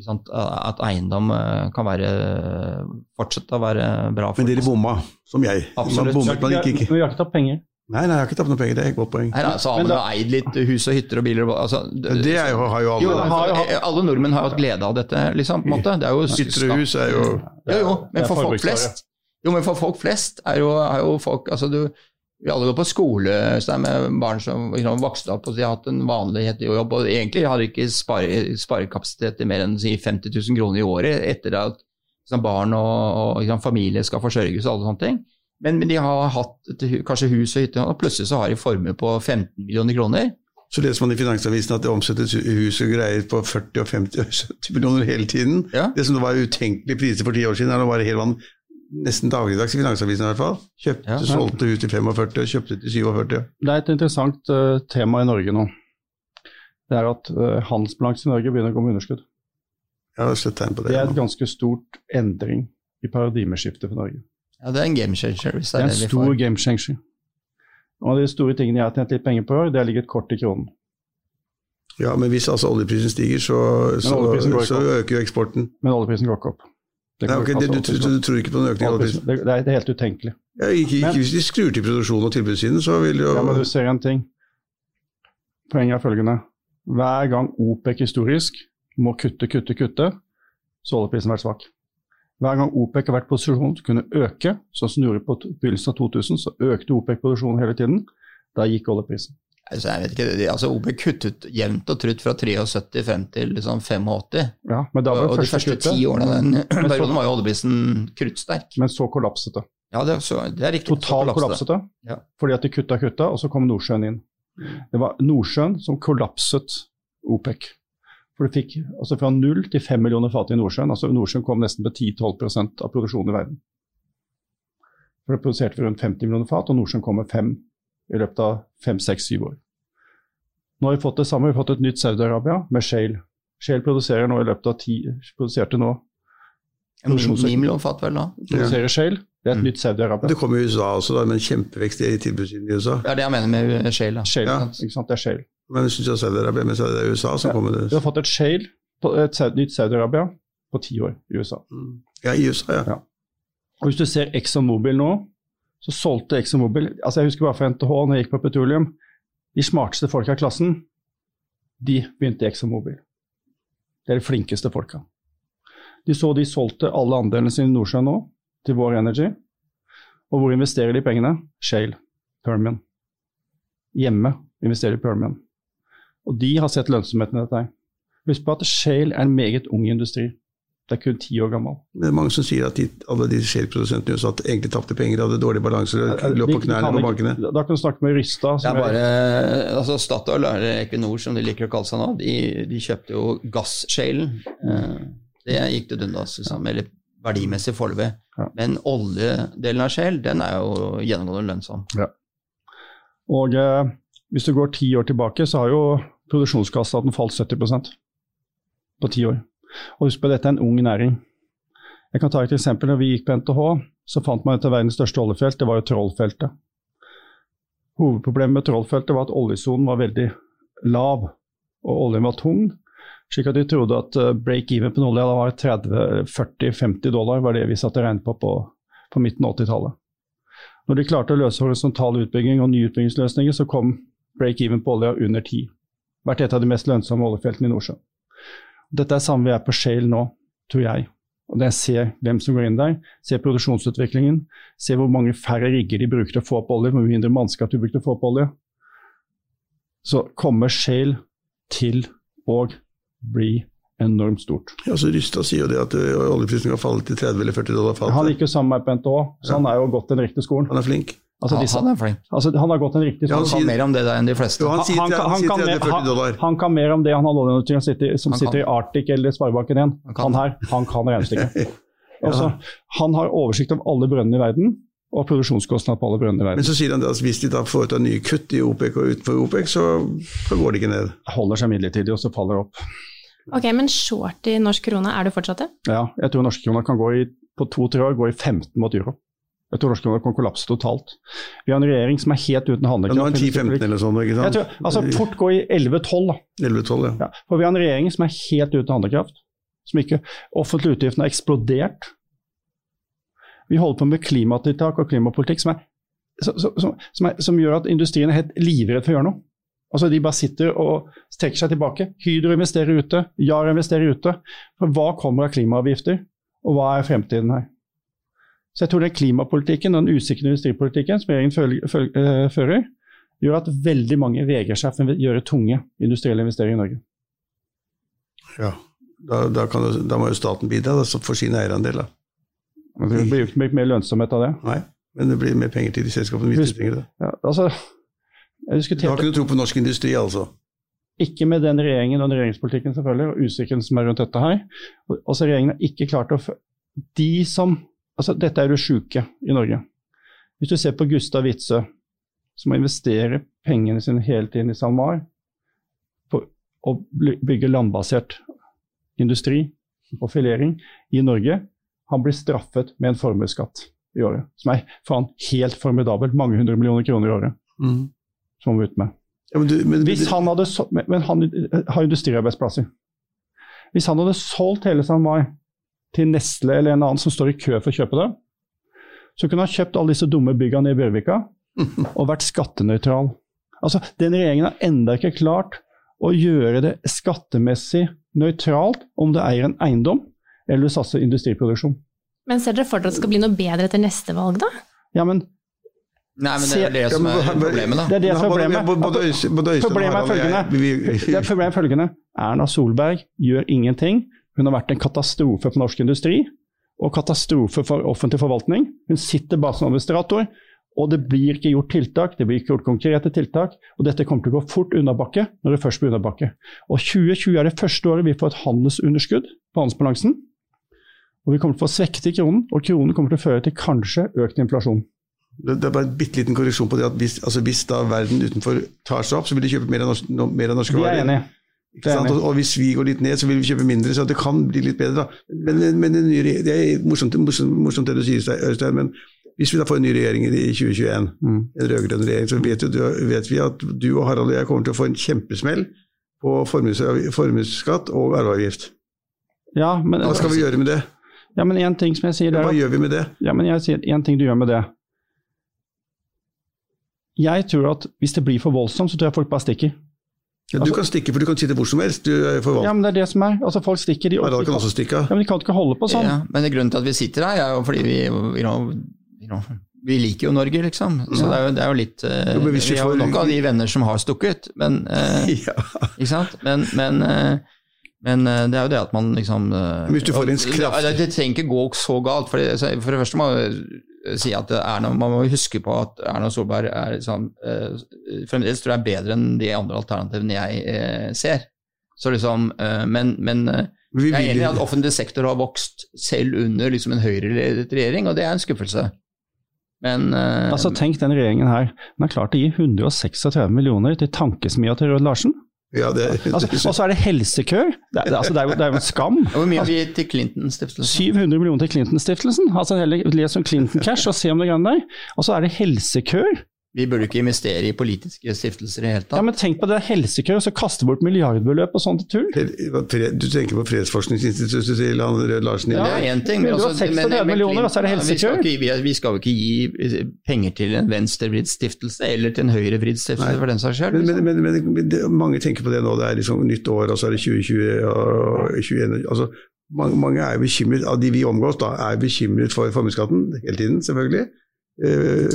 Speaker 4: sant, at eiendom eh, kan være fortsette å være bra.
Speaker 5: Men dere bomma, som jeg.
Speaker 4: Absolutt.
Speaker 5: Bommet, gikk ikke.
Speaker 3: Vi har ikke tatt penger.
Speaker 5: Nei, nei, jeg har ikke tapt noen penger, det er et godt poeng.
Speaker 4: Nei, da, så har man jo eid litt hus og hytter og biler altså,
Speaker 5: det er jo, har jo alle.
Speaker 4: Jo,
Speaker 3: har jo
Speaker 4: alle nordmenn har jo hatt glede av dette, liksom. på en måte. Det er jo
Speaker 5: Hytter og hus er jo
Speaker 4: Jo, jo, men for folk flest Jo, men for folk flest er jo, er jo folk Altså, du Vi alle går på skole så det med barn som liksom, vokste opp og de har hatt en vanlig jobb, og egentlig har de ikke spare, sparekapasitet til mer enn si, 50 000 kroner i året etter at liksom, barn og, og liksom, familie skal forsørges og alle sånne ting. Men, men de har hatt et, kanskje hus og hytte, og plutselig så har de formue på 15 millioner kroner.
Speaker 5: Så leser man i Finansavisen at det omsettes hus og greier på 40 og 50 og 70 millioner hele tiden.
Speaker 4: Ja.
Speaker 5: Det som var utenkelige priser for ti år siden, er nå bare helt vanlig. Nesten dagligdags i Finansavisen i hvert fall. Kjøpte,
Speaker 4: Ja.
Speaker 5: solgte hus til 45 og kjøpte til 47.
Speaker 3: Det er et interessant uh, tema i Norge nå. Det er at uh, handelsbalansen i Norge begynner å gå med underskudd.
Speaker 5: Ja, det, er tegn på det.
Speaker 3: Det er et
Speaker 5: nå.
Speaker 3: ganske stort endring i paradigmeskiftet for Norge.
Speaker 4: Ja, det er en game changer. hvis
Speaker 3: Det er en
Speaker 4: det
Speaker 3: stor game changer. Og av de store tingene jeg har tjent litt penger på i år, det har ligget kort i kronen.
Speaker 5: Ja, men hvis altså oljeprisen stiger, så, så,
Speaker 3: oljeprisen
Speaker 5: så øker jo eksporten.
Speaker 3: Men oljeprisen går ikke opp.
Speaker 5: Nei,
Speaker 3: går
Speaker 5: ok,
Speaker 3: ikke
Speaker 5: det, du, du, du tror ikke på en økning
Speaker 3: det, det er- helt utenkelig.
Speaker 5: Ja, ikke, ikke
Speaker 3: Men-
Speaker 5: hvis de skrur til produksjonen og tilbudssiden, så vil jo
Speaker 3: Ja, men du ser en ting. Poenget er følgende. Hver gang OPEC historisk må kutte, kutte, kutte, så har oljeprisen vært svak. Hver gang OPEC har vært i posisjon til å kunne øke, sånn som den gjorde på begynnelsen av 2000, så økte OPEC produksjonen hele tiden. Da gikk oljeprisen.
Speaker 4: Altså, jeg vet ikke, de, altså OB kuttet jevnt og trutt fra 73 frem til liksom 85.
Speaker 3: Ja, men da var
Speaker 4: Og,
Speaker 3: det
Speaker 4: og de
Speaker 3: første kuttet,
Speaker 4: ti årene av den perioden var jo oljeprisen kruttsterk.
Speaker 3: men så kollapset det.
Speaker 4: Ja, det, så, det er riktig.
Speaker 3: Totalt
Speaker 4: kollapset
Speaker 3: det,
Speaker 4: Ja.
Speaker 3: fordi at de kutta, kutta, og så kom Nordsjøen inn. Det var Nordsjøen som kollapset OPEC. For du fikk altså fra null til fem millioner fat i Nordsjøen. altså Nordsjøen kom nesten til 10-12% av produksjonen i verden. For Det produserte for rundt 50 millioner fat, og Nordsjøen kom med fem i løpet av fem, seks, syv år. Nå har vi fått det samme, vi har fått et nytt Saudi-Arabia med Shale. Shale produserer nå i løpet av ti, produserte nå
Speaker 4: Ni millioner fat, vel da?
Speaker 3: produserer Shale Det er et
Speaker 4: Mm.
Speaker 3: nytt Saudi-Arabia.
Speaker 5: Det kommer i USA også, da, med en kjempevekst i tilbudssiden i USA.
Speaker 4: Det er det jeg mener med shale. da.
Speaker 3: Shale,
Speaker 5: Ja.
Speaker 3: ikke sant? Det er shale.
Speaker 5: Men jeg syns Saudi-Arabia, men så er det USA som
Speaker 3: Ja.
Speaker 5: kommer
Speaker 3: Du
Speaker 5: Vi
Speaker 3: har fått et shale, på- et nytt Saudi-Arabia, på ti år i USA.
Speaker 5: Mm. Ja, i USA, ja.
Speaker 3: Ja. Og hvis du ser ExxonMobil nå, så solgte ExxonMobil altså Jeg husker bare for NTH når jeg gikk på petroleum. De smarteste folka i klassen, de begynte i ExxonMobil. Det er de flinkeste folka. De så de solgte alle andelene sine i Nordsjøen nå, til Vår Energy. Og hvor investerer de pengene? Shale, Permian. Hjemme investerer de Permian. Og de har sett lønnsomheten i dette. Husk på at Shale er en meget ung industri. Det er kun ti år gammel.
Speaker 5: Det er mange som sier at de, alle de shale-produsentene i USA egentlig tapte penger, hadde dårlig balanser og lå på knærne
Speaker 3: kan
Speaker 5: på bankene.
Speaker 3: Da kan du snakke med
Speaker 4: er- bare altså Statoil, eller Equinor som de liker å kalle seg nå, de, de kjøpte jo gasshalen. Eh, det gikk til dundas, liksom, eller verdimessig foreløpig. Men oljedelen av shale, den er jo gjennomgående lønnsom.
Speaker 3: Og eh, hvis du går ti år tilbake, så har jo produksjonskostnaden falt 70% på ti år. Og husk på dette er en ung næring. Jeg kan ta et eksempel. Når vi gikk på NTH, så fant man et av verdens største oljefelt, det var jo Trollfeltet. Hovedproblemet med Trollfeltet var at oljesonen var veldig lav, og oljen var tung. Slik at de trodde at eh, break-even på olje var 30-40-50 dollar, var det vi satt og regnet på på, på midten av 80-tallet. Når de klarte å løse horisontal utbygging og nye utbyggingsløsninger, så kom break-even på olja under 10. Vært et av de mest lønnsomme oljefeltene i Nordsjøen. Dette er samme vi er på Shale nå, tror jeg. Og når jeg ser hvem som går inn der, ser produksjonsutviklingen, ser hvor mange færre rigger de bruker til å få opp olje, hvor mindre mannskap de bruker til å få opp olje, så kommer Shale til å bli enormt stort.
Speaker 5: Ja, så Rystad sier jo det at ø, oljeprisen kan falle til 30 eller 40 dollar
Speaker 3: Han
Speaker 5: fatet.
Speaker 3: gikk jo sammen med meg på NTH, så han er jo gått den riktige skolen.
Speaker 5: Han er flink.
Speaker 3: Altså, disse,
Speaker 4: han er flink.
Speaker 3: altså, han har gått en riktig
Speaker 5: Ja, han
Speaker 4: kan mer om det der enn de fleste.
Speaker 5: Jo, han sier,
Speaker 3: Han kan-
Speaker 5: han
Speaker 3: han
Speaker 5: sier
Speaker 3: kan mer-
Speaker 5: 30-40 dollar.
Speaker 3: Han kan mer om det han har oljenotering som sitter, som
Speaker 4: Han
Speaker 3: sitter
Speaker 4: kan.
Speaker 3: i Arctic eller Sparebanken 1.
Speaker 4: Han.
Speaker 3: Han her, han kan regnestykket. Altså, han har oversikt over alle brønnene i verden, og produksjonskostnad på alle brønnene i verden.
Speaker 5: Men så sier han at at hvis de da foretar nye kutt i OPEC og utenfor OPEC, så, så går det ikke ned.
Speaker 3: Holder seg midlertidig, og så faller det opp.
Speaker 2: Ok, men short i norsk krone, er du fortsatt det?
Speaker 3: Ja, jeg tror norske kroner kan gå i, på to-tre år gå i 15 mot euro. Norske kroner kan kollapse totalt. Vi har en regjering som er helt uten
Speaker 5: Ja,
Speaker 3: handlekraft.
Speaker 5: nå er han 10-15 eller sånn, ikke sant?
Speaker 3: tror, altså fort gå i 11-12,
Speaker 5: 11-12, ja.
Speaker 3: Ja, for vi har en regjering som er helt uten handlekraft. Som ikke, offentlige utgiftene har eksplodert. Vi holder på med klimatiltak og klimapolitikk som, er, som, som, som, er, som gjør at industrien er helt livredd for å gjøre noe. Altså De bare sitter og trekker seg tilbake. Hydro investerer ute, Yara investerer ute. For hva kommer av klimaavgifter, og hva er fremtiden her? Så jeg tror den klimapolitikken og den usikre industripolitikken som regjeringen eh, fører, gjør at veldig mange vegrer seg for å gjøre tunge industrielle investeringer i Norge.
Speaker 5: ja. Da, da, kan, da må jo staten bidra da, for sin
Speaker 3: eierandeler. Det blir jo ikke mer lønnsomhet av det.
Speaker 5: Nei, men det blir mer penger til de selskapene de trenger det.
Speaker 3: Ja, altså, jeg
Speaker 5: Du har ikke noe tro på norsk industri, altså?
Speaker 3: ikke med den regjeringen og den regjeringspolitikken selvfølgelig, og usikkerheten som er rundt dette her. Og- Altså, regjeringen har ikke klart å De som altså Dette er det sjuke i Norge. Hvis du ser på Gustav Witzøe, som må investere pengene sine hele tiden i SalMar på å bygge landbasert industri og filering i Norge, han blir straffet med en formuesskatt i året, som er faen helt formidabel. Mange hundre millioner kroner i året som han må ut med.
Speaker 5: Ja, men du, men,
Speaker 3: Hvis han hadde men- han har industriarbeidsplasser. Hvis han hadde solgt hele SalMar til Nestle eller en annen som står i kø for å kjøpe det, så kunne han kjøpt alle disse dumme byggene i Bjørvika og vært skattenøytral. Altså, Den regjeringen har enda ikke klart å gjøre det skattemessig nøytralt om du eier en eiendom eller du satser industriproduksjon.
Speaker 2: Men ser dere for dere at det skal bli noe bedre etter neste valg, da?
Speaker 3: Ja, men
Speaker 4: Nei, men det er det som er problemet, da.
Speaker 3: Det er det som er problemet. Problemet er følgende. Det er problemet er følgende. Erna Solberg gjør ingenting. Hun har vært en katastrofe for norsk industri og katastrofe for offentlig forvaltning. Hun sitter bare som administrator, og det blir ikke gjort tiltak. Det blir ikke gjort konkrete tiltak. Og dette kommer til å gå fort unnabakke når det først blir unnabakke. Og 2020 er det første året vi får et handelsunderskudd på handelsbalansen. Og vi kommer til å få svekket kronen, og kronen kommer til å føre til kanskje økt inflasjon.
Speaker 5: Det er bare en bitte liten korreksjon på det at hvis, altså hvis da verden utenfor tar seg opp, så vil de kjøpe mer av norske, varer.
Speaker 3: Vi er enige.
Speaker 5: Ikke sant? Og, og hvis vi går litt ned, så vil vi kjøpe mindre, så det kan bli litt bedre. da. Men, men det, nye, det er morsomt, morsomt, morsomt det du sier, Øystein, men Hvis vi da får en ny regjering i 2021,
Speaker 3: Mm.
Speaker 5: en rød-grønn regjering, så vet, du, vet vi at du og Harald og jeg kommer til å få en kjempesmell på formues- formuesskatt og arveavgift.
Speaker 3: Ja, men,
Speaker 5: Hva skal vi gjøre med det?
Speaker 3: Ja, men en ting som jeg sier det er
Speaker 5: Hva gjør vi med det?
Speaker 3: Ja, men jeg sier en ting du gjør med det. Jeg tror at hvis det blir for voldsomt, så tror jeg folk bare stikker.
Speaker 5: Ja, du kan stikke, for du kan sitte hvor som helst.
Speaker 3: Ja, men det er det som er. Altså, folk stikker. De,
Speaker 5: Harald kan også stikke av.
Speaker 3: Ja, men de kan ikke holde på sånn.
Speaker 4: Ja, men grunnen til at vi sitter her, er jo fordi vi you know, you know, vi liker jo Norge, liksom. Så det er jo, det er jo litt uh,
Speaker 5: Jo, vi
Speaker 4: har jo nok av de venner som har stukket, men uh,
Speaker 5: Ja.
Speaker 4: Ikke sant? Men, men, uh, men det er jo det at man liksom
Speaker 5: hvis du får en kraft-
Speaker 4: Det, det trenger ikke gå så galt. For det, for det første må si at det er noe, man må huske på at Erna Solberg er liksom, eh, fremdeles tror jeg er bedre enn de andre alternativene jeg eh, ser. Så liksom, eh, men, men eh, jeg er enig i at offentlig sektor har vokst selv under liksom en høyreledet regjering, og det er en skuffelse. Men eh,
Speaker 3: Altså, Tenk den regjeringen her. Den har klart å gi 136 millioner til tankesmia til Rød Larsen.
Speaker 5: Ja, det,
Speaker 3: Altså, og så er det helsekø! Det, altså, det, er jo, det er jo en skam.
Speaker 4: hvor mye vi til Clinton-stiftelsen?
Speaker 3: 700 millioner til Clinton-stiftelsen. Altså, Les om Clinton Cash og se om det greiene der. Og så er det helsekøer.
Speaker 4: Vi burde ikke investere i politiske stiftelser i det hele tatt.
Speaker 3: Ja, men tenk på det er helsekøer, så kaste bort milliardbeløp og sånt tull.
Speaker 5: du tenker på Fredsforskningsinstituttet til han Rød Larsen?
Speaker 4: Ja,
Speaker 5: Ja.
Speaker 4: det er én ting, men,
Speaker 3: Men du har
Speaker 4: altså, men- men
Speaker 3: millioner, og så er det
Speaker 4: skal ikke- Vi, vi skal jo ikke gi eh, penger til en venstrevridd stiftelse, eller til en høyrevridd stiftelse
Speaker 5: Nei.
Speaker 4: for den saks skyld.
Speaker 5: Men,
Speaker 4: liksom.
Speaker 5: men, men, men det, mange tenker på det nå, det er liksom nytt år, og så er det 2020 og 2021. Altså, mange, mange er bekymret, av de vi omgås, da, er bekymret for formuesskatten hele tiden, selvfølgelig. Eh,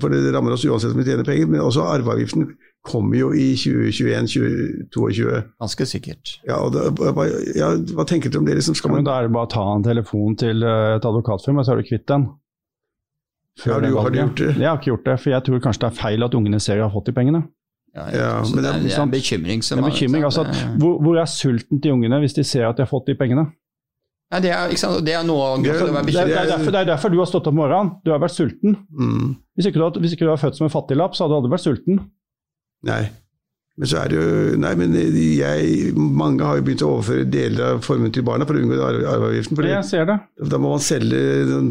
Speaker 5: for det rammer oss uansett om vi tjener penger, men også arveavgiften kommer jo i 2021-2022.
Speaker 4: Ganske sikkert.
Speaker 5: Ja, hva, ja, hva tenker dere om det? Liksom, skal
Speaker 3: Ja, men da er det bare å ta en telefon til eh, et advokatfirma, så er du kvitt den. Før
Speaker 5: Har du- har du gjort det?
Speaker 3: Jeg har ikke gjort det, for jeg tror kanskje det er feil at ungene ser de har fått de pengene.
Speaker 4: Ja,
Speaker 5: Ja,
Speaker 4: det,
Speaker 5: det er
Speaker 4: er, det er en bekymring som
Speaker 3: Det er bekymring. altså at, hvor, hvor er sulten til ungene hvis de ser at de har fått de pengene?
Speaker 4: Ja, det, er, ikke sant? det er noe av grunnen til å være
Speaker 3: Det er, det, er derfor, det er derfor du har stått opp om morgenen. Du har vært sulten.
Speaker 5: mm,
Speaker 3: Hvis ikke du hadde, hvis ikke du hadde født som en fattiglapp, så hadde du aldri vært sulten.
Speaker 5: nei. Men så er det jo Nei, men jeg, mange har jo begynt å overføre deler av formuen til barna for å unngå arve- arveavgiften. Fordi
Speaker 3: Jeg ser det.
Speaker 5: da må man selge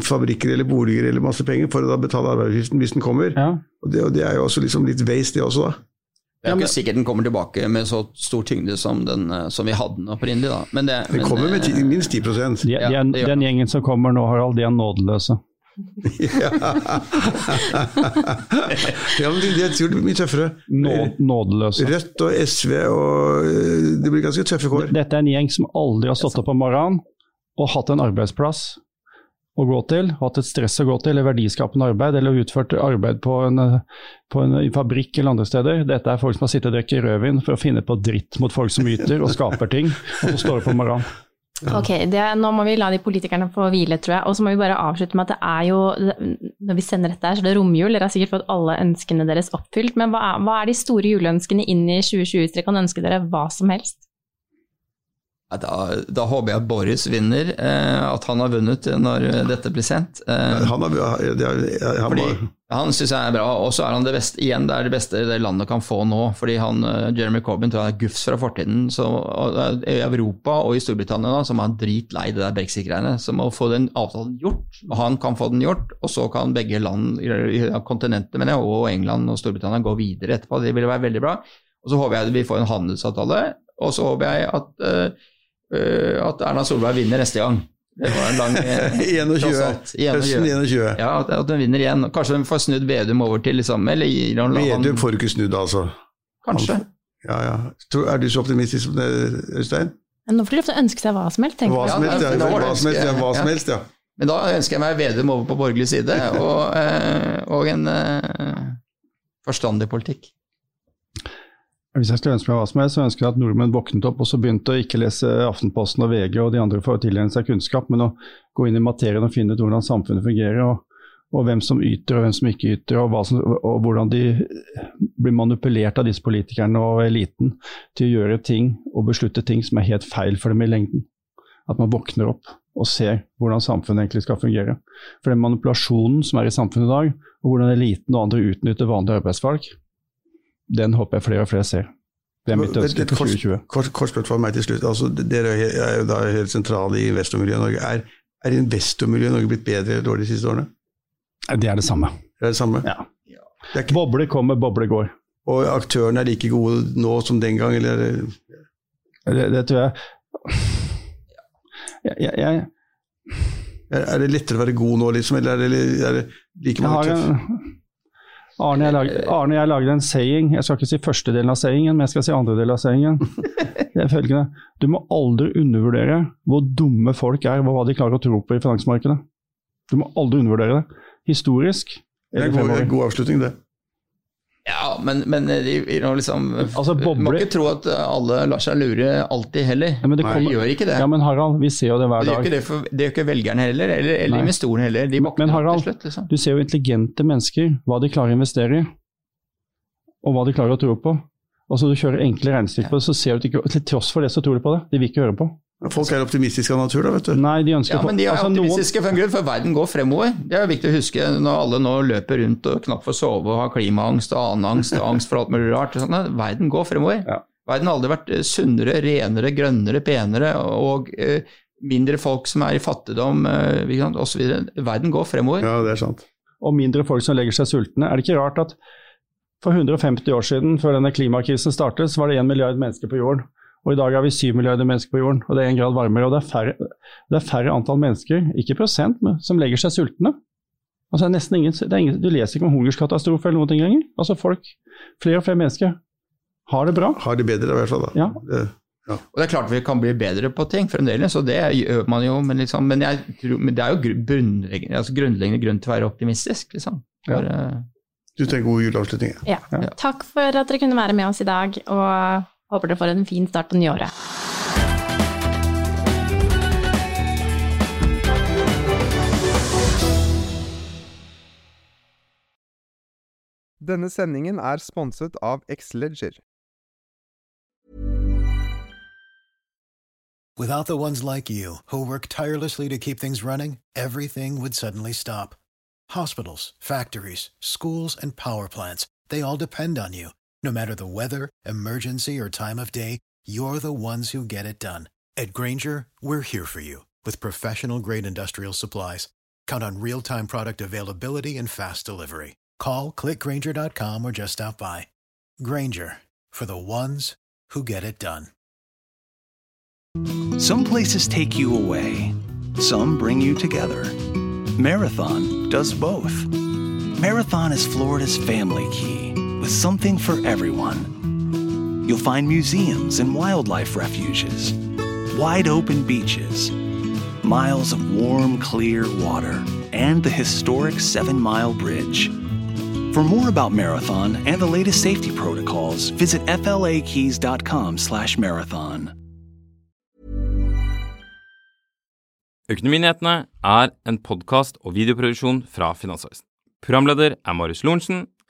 Speaker 5: fabrikker eller boliger eller masse penger for å da betale arveavgiften hvis den kommer.
Speaker 3: Ja.
Speaker 5: Og det, og det er jo også liksom litt waste, det også, da.
Speaker 4: Det er jo ikke sikkert den kommer tilbake med så stor tyngde som, den, eh, som vi hadde den opprinnelig. Da. Men det,
Speaker 5: Den
Speaker 4: men,
Speaker 5: kommer med
Speaker 4: eh,
Speaker 5: ti, minst 10
Speaker 3: De,
Speaker 4: Ja,
Speaker 3: de er,
Speaker 4: det
Speaker 3: den gjengen som kommer nå, Harald, de er nådeløse.
Speaker 5: ja. ja, men de, det blir mye tøffere.
Speaker 3: Nå, nådeløse.
Speaker 5: Rødt og SV og øh, Det blir ganske tøffe kår.
Speaker 3: Dette er en gjeng som aldri har stått opp om morgenen og hatt en arbeidsplass å gå til, hatt et stress å gå til, eller verdiskapende arbeid, eller utført arbeid på en, eh, på en fabrikk eller andre steder. Dette er folk som har sittet og drukket rødvin for å finne på dritt mot folk som yter og skaper ting, og så står opp om morgenen.
Speaker 2: Ok, det, nå må vi la de politikerne få hvile, tror jeg. Og så må vi bare avslutte med at det er jo Når vi sender dette her, så det er romjul. Dere har sikkert fått alle ønskene deres oppfylt. Men hva er, hva er de store juleønskene inn i 2020? Hvis dere kan ønske dere hva som helst?
Speaker 4: Da, da håper jeg at Boris vinner, eh, at han har vunnet når dette blir sendt. Eh,
Speaker 5: Han, har, han
Speaker 4: fordi Han syns jeg er bra, og så er han det beste igjen, det er det beste det landet kan få nå. fordi han, eh, Jeremy Corbyn tror jeg er gufs fra fortiden. Så, I Europa og i Storbritannia da, som er dritlei det der brexit-greiene. Så må få den avtalen gjort, og han kan få den gjort. Og så kan begge land, kontinentet mener jeg, og England og Storbritannia gå videre etterpå. Det ville være veldig bra. Og så håper jeg vi får en handelsavtale, og så håper jeg at, at Erna Solberg vinner neste gang. Det var en lang eh,
Speaker 5: 21.
Speaker 4: 21.
Speaker 5: Høsten 21.
Speaker 4: Ja, at, hun vinner igjen. Kanskje hun får snudd Vedum over til liksom, eller gir han,
Speaker 5: Vedum får ikke snudd, altså.
Speaker 4: Kanskje.
Speaker 5: Ja, ja. Tror- Er du så optimistisk som det, Øystein?
Speaker 2: Nå får de lov til å ønske seg hva som helst. tenker jeg.
Speaker 5: Hva som helst, ja. Hva som helst, ja.
Speaker 4: Men da ønsker jeg meg Vedum over på borgerlig side, og, eh, og en uh, forstandig politikk.
Speaker 3: Hvis jeg skulle ønske meg hva som helst, så ønsker jeg at nordmenn våknet opp og så begynte å ikke lese Aftenposten og VG og de andre for å tilegne seg kunnskap, men å gå inn i materien og finne ut hvordan samfunnet fungerer, og, og hvem som yter og hvem som ikke yter, og, som, og hvordan de blir manipulert av disse politikerne og eliten til å gjøre ting og beslutte ting som er helt feil for dem i lengden. At man våkner opp og ser hvordan samfunnet egentlig skal fungere. For den manipulasjonen som er i samfunnet i dag, og hvordan eliten og andre utnytter vanlige arbeidsfolk, den håper jeg flere og flere ser. Det er mitt ønske
Speaker 5: til
Speaker 3: for
Speaker 5: kort-
Speaker 3: 2020.
Speaker 5: Kort, kort spørsmål meg til slutt. Altså, dere er jo da helt sentrale i investormiljøet i Norge. Er, er investormiljøet i Norge blitt bedre eller dårligere de siste årene?
Speaker 3: Det er det samme.
Speaker 5: Det er det samme.
Speaker 3: Ja.
Speaker 5: Det ikke,
Speaker 3: Boble kommer, boble går.
Speaker 5: og aktørene er like gode nå som den gang, eller er det-
Speaker 3: Det, tror jeg jeg, jeg, jeg,
Speaker 5: er det lettere å være god nå, liksom, eller er det, er det like mange tøffe?
Speaker 3: Arne jeg, lagde, Arne jeg lagde en saying, jeg skal ikke si første delen av sayingen, men jeg skal si andre delen av sayingen. Det er følgende. Du må aldri undervurdere hvor dumme folk er, og hva de klarer å tro på i finansmarkedet. Du må aldri undervurdere det. Historisk
Speaker 5: Det er en god, god avslutning, det.
Speaker 4: Ja, men, men de, liksom,
Speaker 3: Altså,
Speaker 4: bobler, må ikke tro at alle lar seg lure alltid heller.
Speaker 3: Ja, men det
Speaker 4: Nei,
Speaker 3: kommer-
Speaker 4: de gjør ikke det.
Speaker 3: Ja, men Harald, vi ser jo det hver
Speaker 4: det, gjør
Speaker 3: dag.
Speaker 4: ikke det, for, det gjør ikke velgerne heller, eller, eller investorene heller. De
Speaker 3: Men Harald,
Speaker 4: slutt. Liksom.
Speaker 3: Du ser jo intelligente mennesker, hva de klarer å investere i, og hva de klarer å tro på. Altså Du kjører enkle regnestykker, så ser du ikke, til tross for det så tror de på det. De vil ikke høre på.
Speaker 5: Folk er optimistiske av natur, da, vet du.
Speaker 3: Nei, de ønsker
Speaker 4: Ja, men de er
Speaker 3: altså, noen-
Speaker 4: optimistiske for en grunn, for verden går fremover. Det er viktig å huske når alle nå løper rundt og knapt får sove og har klimaangst og annen angst og angst for alt mulig rart. Sånn, verden går fremover.
Speaker 3: Ja.
Speaker 4: Verden har aldri vært eh, sunnere, renere, grønnere, penere og eh, mindre folk som er i fattigdom eh, osv. Verden går fremover.
Speaker 5: Ja, det er sant.
Speaker 3: og mindre folk som legger seg sultne. Er det ikke rart at for 150 år siden, før denne klimakrisen startet, så var det 1 milliard mennesker på jorden. Og i dag har vi syv milliarder mennesker på jorden, og det er én grad varmere. Og det er færre, det er færre antall mennesker, ikke prosent, men som legger seg sultne. Altså, det er nesten ingen, det er ingen, du leser ikke om hungerskatastrofe eller ting lenger. Altså folk, flere og flere mennesker har det bra.
Speaker 5: Har det bedre, i hvert fall. da.
Speaker 3: Ja.
Speaker 5: Det,
Speaker 4: Og det er klart vi kan bli bedre på ting fremdeles, og det gjør man jo, men, liksom, men, jeg tror, men det er jo grunnleggende, altså grunnleggende grunn til å være optimistisk. Liksom. For, ja.
Speaker 5: du trenger god juleavslutning. ja.
Speaker 2: Ja. Takk for at dere kunne være med oss i dag, og håper dere får en fin start på nyåret.
Speaker 8: Denne sendingen er sponset av Xleger.
Speaker 9: Without the ones like you, who work tirelessly to keep things running, everything would suddenly stop. Hospitals, factories, schools, and power plants, they all depend on you. No matter the weather, emergency, or time of day, you're the ones who get it done. At Granger, we're here for you with professional grade industrial supplies. Count on real time product availability and fast delivery. Call clickgranger.com or just stop by. Granger for the ones who get it done.
Speaker 10: Some places take you away, some bring you together. Marathon does both. Marathon is Florida's family key with something for everyone. You'll find museums and wildlife refuges, wide open beaches, miles of warm, clear water, and the historic Seven Mile Bridge. For more about Marathon and the latest safety protocols, visit flakeys.com/marathon.
Speaker 11: Økonominyhetene er en podkast og videoproduksjon fra Finansavisen. Programleder er Marius Lorentzen.